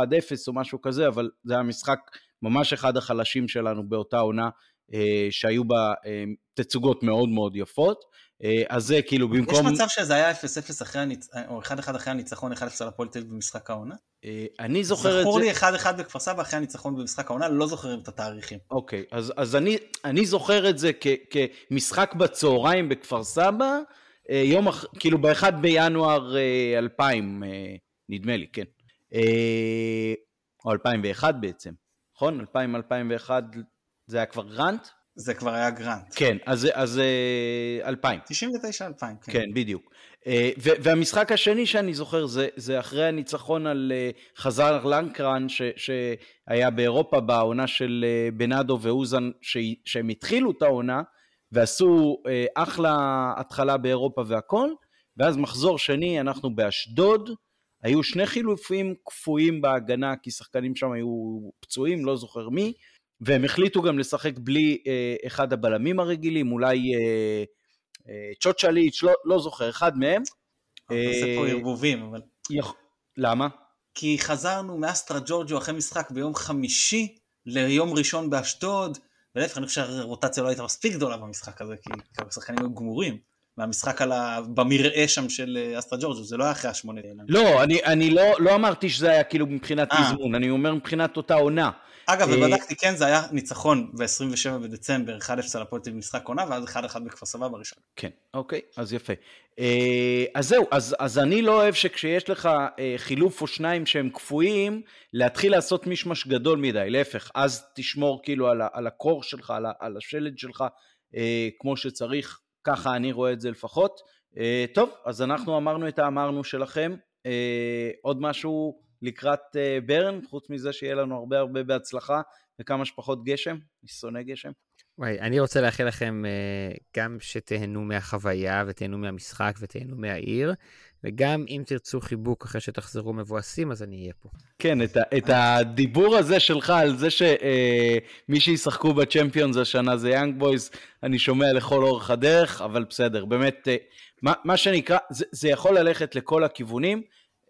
או משהו כזה, אבל זה היה משחק ממש אחד החלשים שלנו באותה עונה, שהיו בה תצוגות מאוד מאוד יפות. אה, אז זה כאילו במקום... יש מצב שזה היה 0-0 אחרי הניצחון, או 1-1 אחרי הניצחון 1-0 על הפועל תל אביב במשחק העונה? אה, אני זוכר את זה... זכור לי 1-1 בכפר סבא אחרי הניצחון במשחק העונה, לא זוכרים את התאריכים. אוקיי, אז, אז אני, אני זוכר את זה כ, כמשחק בצהריים בכפר סבא, אה, יום אח... כאילו ב-1 בינואר 2000, נדמה לי, כן. או 2001 בעצם, נכון? 2000-2001 זה היה כבר גרנט? זה כבר היה גרנט. כן, אז, אז 2000. 99-2000, כן. כן, בדיוק. אה, והמשחק השני שאני זוכר זה, זה אחרי הניצחון על אה, חזר לנקרן ש, שהיה באירופה בעונה של אה, בנאדו ואוזן ש, שהם התחילו את העונה ועשו אחלה התחלה באירופה והכל ואז מחזור שני אנחנו באשדוד היו שני חילופים קפואים בהגנה כי שחקנים שם היו פצועים לא זוכר מי והם החליטו גם לשחק בלי אה, אחד הבלמים הרגילים, אולי אה, אה, צ'וצ'ליץ', לא, לא זוכר, אחד מהם. אה, זה פה ערבובים, אבל... יכ... למה? כי חזרנו מאסטרה ג'ורג'ו אחרי משחק ביום חמישי ליום ראשון באשדוד, ולהפך, אני חושב שהרוטציה לא הייתה מספיק גדולה במשחק הזה, כי השחקנים היו גמורים. מהמשחק על ה... במרעה שם של אה, אסטרה ג'ורג'ו, זה לא היה אחרי השמונה. לא, אני, אני לא, לא אמרתי שזה היה כאילו מבחינת אה. תזמון, אני אומר מבחינת אותה עונה. אגב, אה, ובדקתי, כן, זה היה ניצחון ב-27 בדצמבר, 1-0 על הפועל תל במשחק עונה, ואז 1-1 בכפר סבא בראשון. כן, אוקיי, אז יפה. אה, אז זהו, אז, אז אני לא אוהב שכשיש לך אה, חילוף או שניים שהם קפואים, להתחיל לעשות מישמש גדול מדי, להפך, אז תשמור כאילו על, על הקור שלך, על, על השלד שלך, כמו שצריך, ככה אני רואה את זה לפחות. טוב, אז אנחנו אמרנו את האמרנו שלכם. עוד משהו לקראת uh, ברן, חוץ מזה שיהיה לנו הרבה הרבה בהצלחה וכמה שפחות גשם, אני שונא גשם. וואי, אני רוצה לאחל לכם גם שתהנו מהחוויה ותהנו מהמשחק ותהנו מהעיר, וגם אם תרצו חיבוק אחרי שתחזרו מבואסים, אז אני אהיה פה. כן, את, ה- את הדיבור הזה שלך על זה שמי uh, שישחקו בצ'מפיונס השנה זה יאנג בויז, אני שומע לכל אורך הדרך, אבל בסדר, באמת, uh, מה, מה שנקרא, זה, זה יכול ללכת לכל הכיוונים.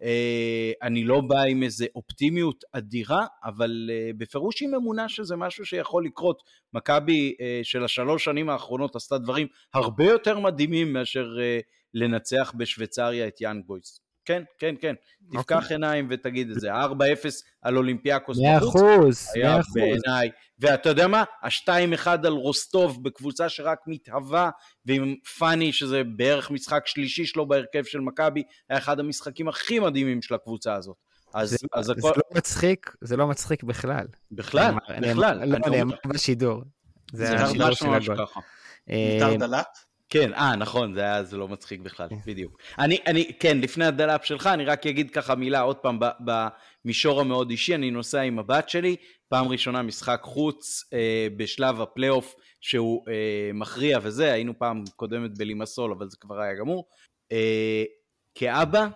אה, אני לא בא עם איזה אופטימיות אדירה, אבל אה, בפירוש עם אמונה שזה משהו שיכול לקרות. מכבי אה, של השלוש שנים האחרונות עשתה דברים הרבה יותר מדהימים מאשר לנצח בשוויצריה את יאנג בויס. כן, כן, כן. Okay. תפקח אוקיי. עיניים ותגיד את זה. ה-4-0 על אולימפיאקוס בחוץ. מאה אחוז, מאה אחוז. בעיניי. ואתה יודע מה? ה-2-1 על רוסטוב בקבוצה שרק מתהווה, ועם פאני, שזה בערך משחק שלישי שלו בהרכב של מכבי, היה אחד המשחקים הכי מדהימים של הקבוצה הזאת. אז, זה, אז זה הכל... לא מצחיק, זה לא מצחיק בכלל. בכלל, בכלל. לא, נאמר בשידור. זה השידור של הגול. מותר אה, דלת? כן, אה, נכון, זה היה, זה לא מצחיק בכלל, כן. בדיוק. אני, אני, כן, לפני הדלאפ שלך, אני רק אגיד ככה מילה עוד פעם, במישור המאוד אישי, אני נוסע עם הבת שלי, פעם ראשונה משחק חוץ אה, בשלב הפלייאוף שהוא אה, מכריע וזה, היינו פעם קודמת בלימסול, אבל זה כבר היה גמור. אה, כאבא,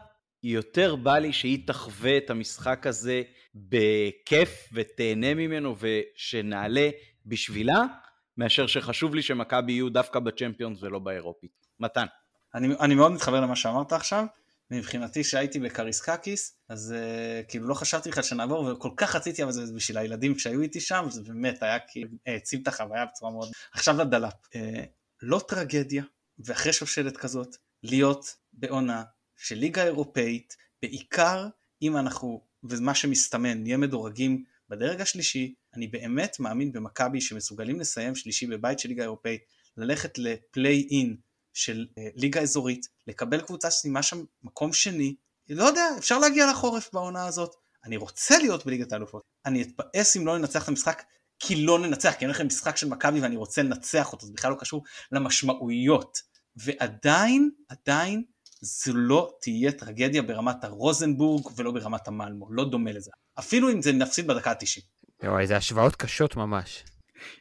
יותר בא לי שהיא תחווה את המשחק הזה בכיף ותהנה ממנו ושנעלה בשבילה, מאשר שחשוב לי שמכבי יהיו דווקא בצ'מפיונס ולא באירופית. מתן. אני, אני מאוד מתחבר למה שאמרת עכשיו. מבחינתי שהייתי בקרייסקאקיס, אז uh, כאילו לא חשבתי בכלל שנעבור, וכל כך רציתי, אבל זה בשביל הילדים שהיו איתי שם, זה באמת היה כאילו העצים את החוויה בצורה מאוד... עכשיו לדלאפ. Uh, לא טרגדיה, ואחרי שושלת כזאת, להיות בעונה של ליגה אירופאית, בעיקר אם אנחנו, ומה שמסתמן, נהיה מדורגים בדרג השלישי, אני באמת מאמין במכבי שמסוגלים לסיים שלישי בבית של ליגה אירופאית, ללכת לפליי אין של uh, ליגה אזורית, לקבל קבוצה שסיימה שם מקום שני, לא יודע, אפשר להגיע לחורף בעונה הזאת. אני רוצה להיות בליגת האלופות. אני אתפעס אם לא ננצח את המשחק, כי לא ננצח, כי אין לכם משחק של מכבי ואני רוצה לנצח אותו, זה בכלל לא קשור למשמעויות. ועדיין, עדיין, זו לא תהיה טרגדיה ברמת הרוזנבורג ולא ברמת המלמו, לא דומה לזה. אפילו אם זה נפסיד בדקה ה-90. וואי, זה השוואות קשות ממש.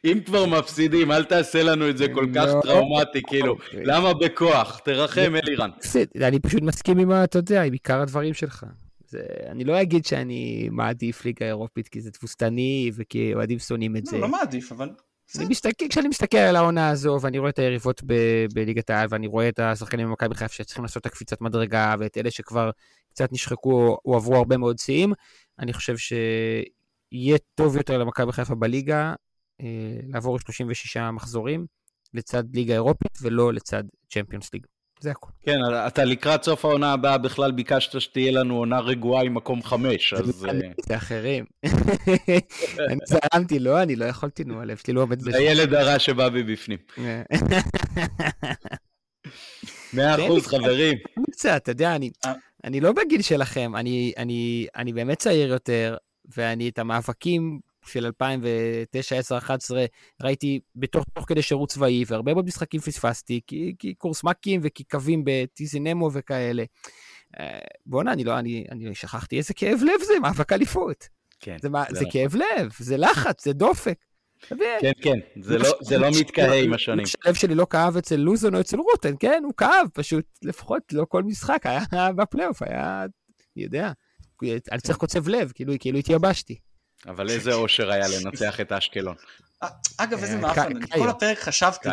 אם כבר מפסידים, אל תעשה לנו את זה כל כך לא. טראומטי, כאילו, אוקיי. למה בכוח? תרחם, אלירן. אני פשוט מסכים עם, אתה יודע, עם עיקר הדברים שלך. זה, אני לא אגיד שאני מעדיף ליגה אירופית כי זה תבוסתני וכי אוהדים שונאים את לא, זה. לא, לא מעדיף, אבל... אני מסתכל, כשאני מסתכל על העונה הזו ואני רואה את היריבות בליגת העל ואני רואה את השחקנים במכבי חיפה שצריכים לעשות את הקפיצת מדרגה ואת אלה שכבר קצת נשחקו או עברו הרבה מאוד שיאים, אני חושב שיהיה טוב יותר למכבי חיפה בליגה אה, לעבור 36 מחזורים לצד ליגה אירופית ולא לצד צ'מפיונס ליג. זה הכול. כן, אתה לקראת סוף העונה הבאה בכלל ביקשת שתהיה לנו עונה רגועה עם מקום חמש, אז... זה אה, אחרים. אני זרמתי, לא, אני לא יכולתי, נו, הלב שלי לא עובד בזה. זה הילד הרע שבא מבפנים. מאה אחוז, חברים. קצת, אתה יודע, אני לא בגיל שלכם, אני באמת צעיר יותר, ואני את המאבקים של 2009, 10, 11, ראיתי בתוך תוך כדי שירות צבאי, והרבה מאוד משחקים פספסתי, כי, כי קורס מ"כים וכי קווים בטיזינמו וכאלה. אה, בואנה, אני לא, אני, אני שכחתי איזה כאב לב זה, מאבק אליפות. כן. זה, זה, זה כאב לב, זה לחץ, זה דופק. כן, כן, זה לא, זה לא מתקהה עם השנים. הלב שלי לא כאב אצל לוזון או אצל רוטן, כן, הוא כאב, פשוט לפחות לא כל משחק היה בפלייאוף, היה, אני יודע, אני צריך קוצב לב, כאילו, כאילו התייבשתי. אבל איזה אושר היה לנצח את אשקלון. אגב, איזה אה, מאפן, אני כל הפרק חשבתי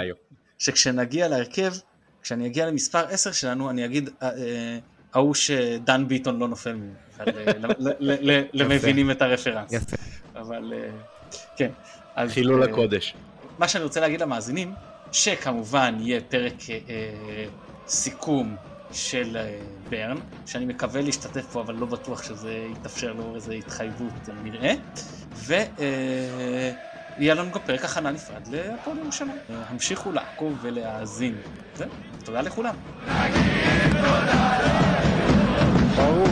שכשנגיע להרכב, כשאני אגיע למספר 10 שלנו, אני אגיד, אה, אה, ההוא שדן ביטון לא נופל ממנו, למבינים את הרפרנס. יפה. אבל כן. חילול הקודש. מה שאני רוצה להגיד למאזינים, שכמובן יהיה פרק סיכום של אה, ברן, שאני מקווה להשתתף פה, אבל לא בטוח שזה יתאפשר לאור איזו התחייבות, אה, נראה. ויהיה אה, לנו גם פרק הכנה נפרד להפועל ירושלים. המשיכו לעקוב ולהאזין. זהו, תודה לכולם. ברור.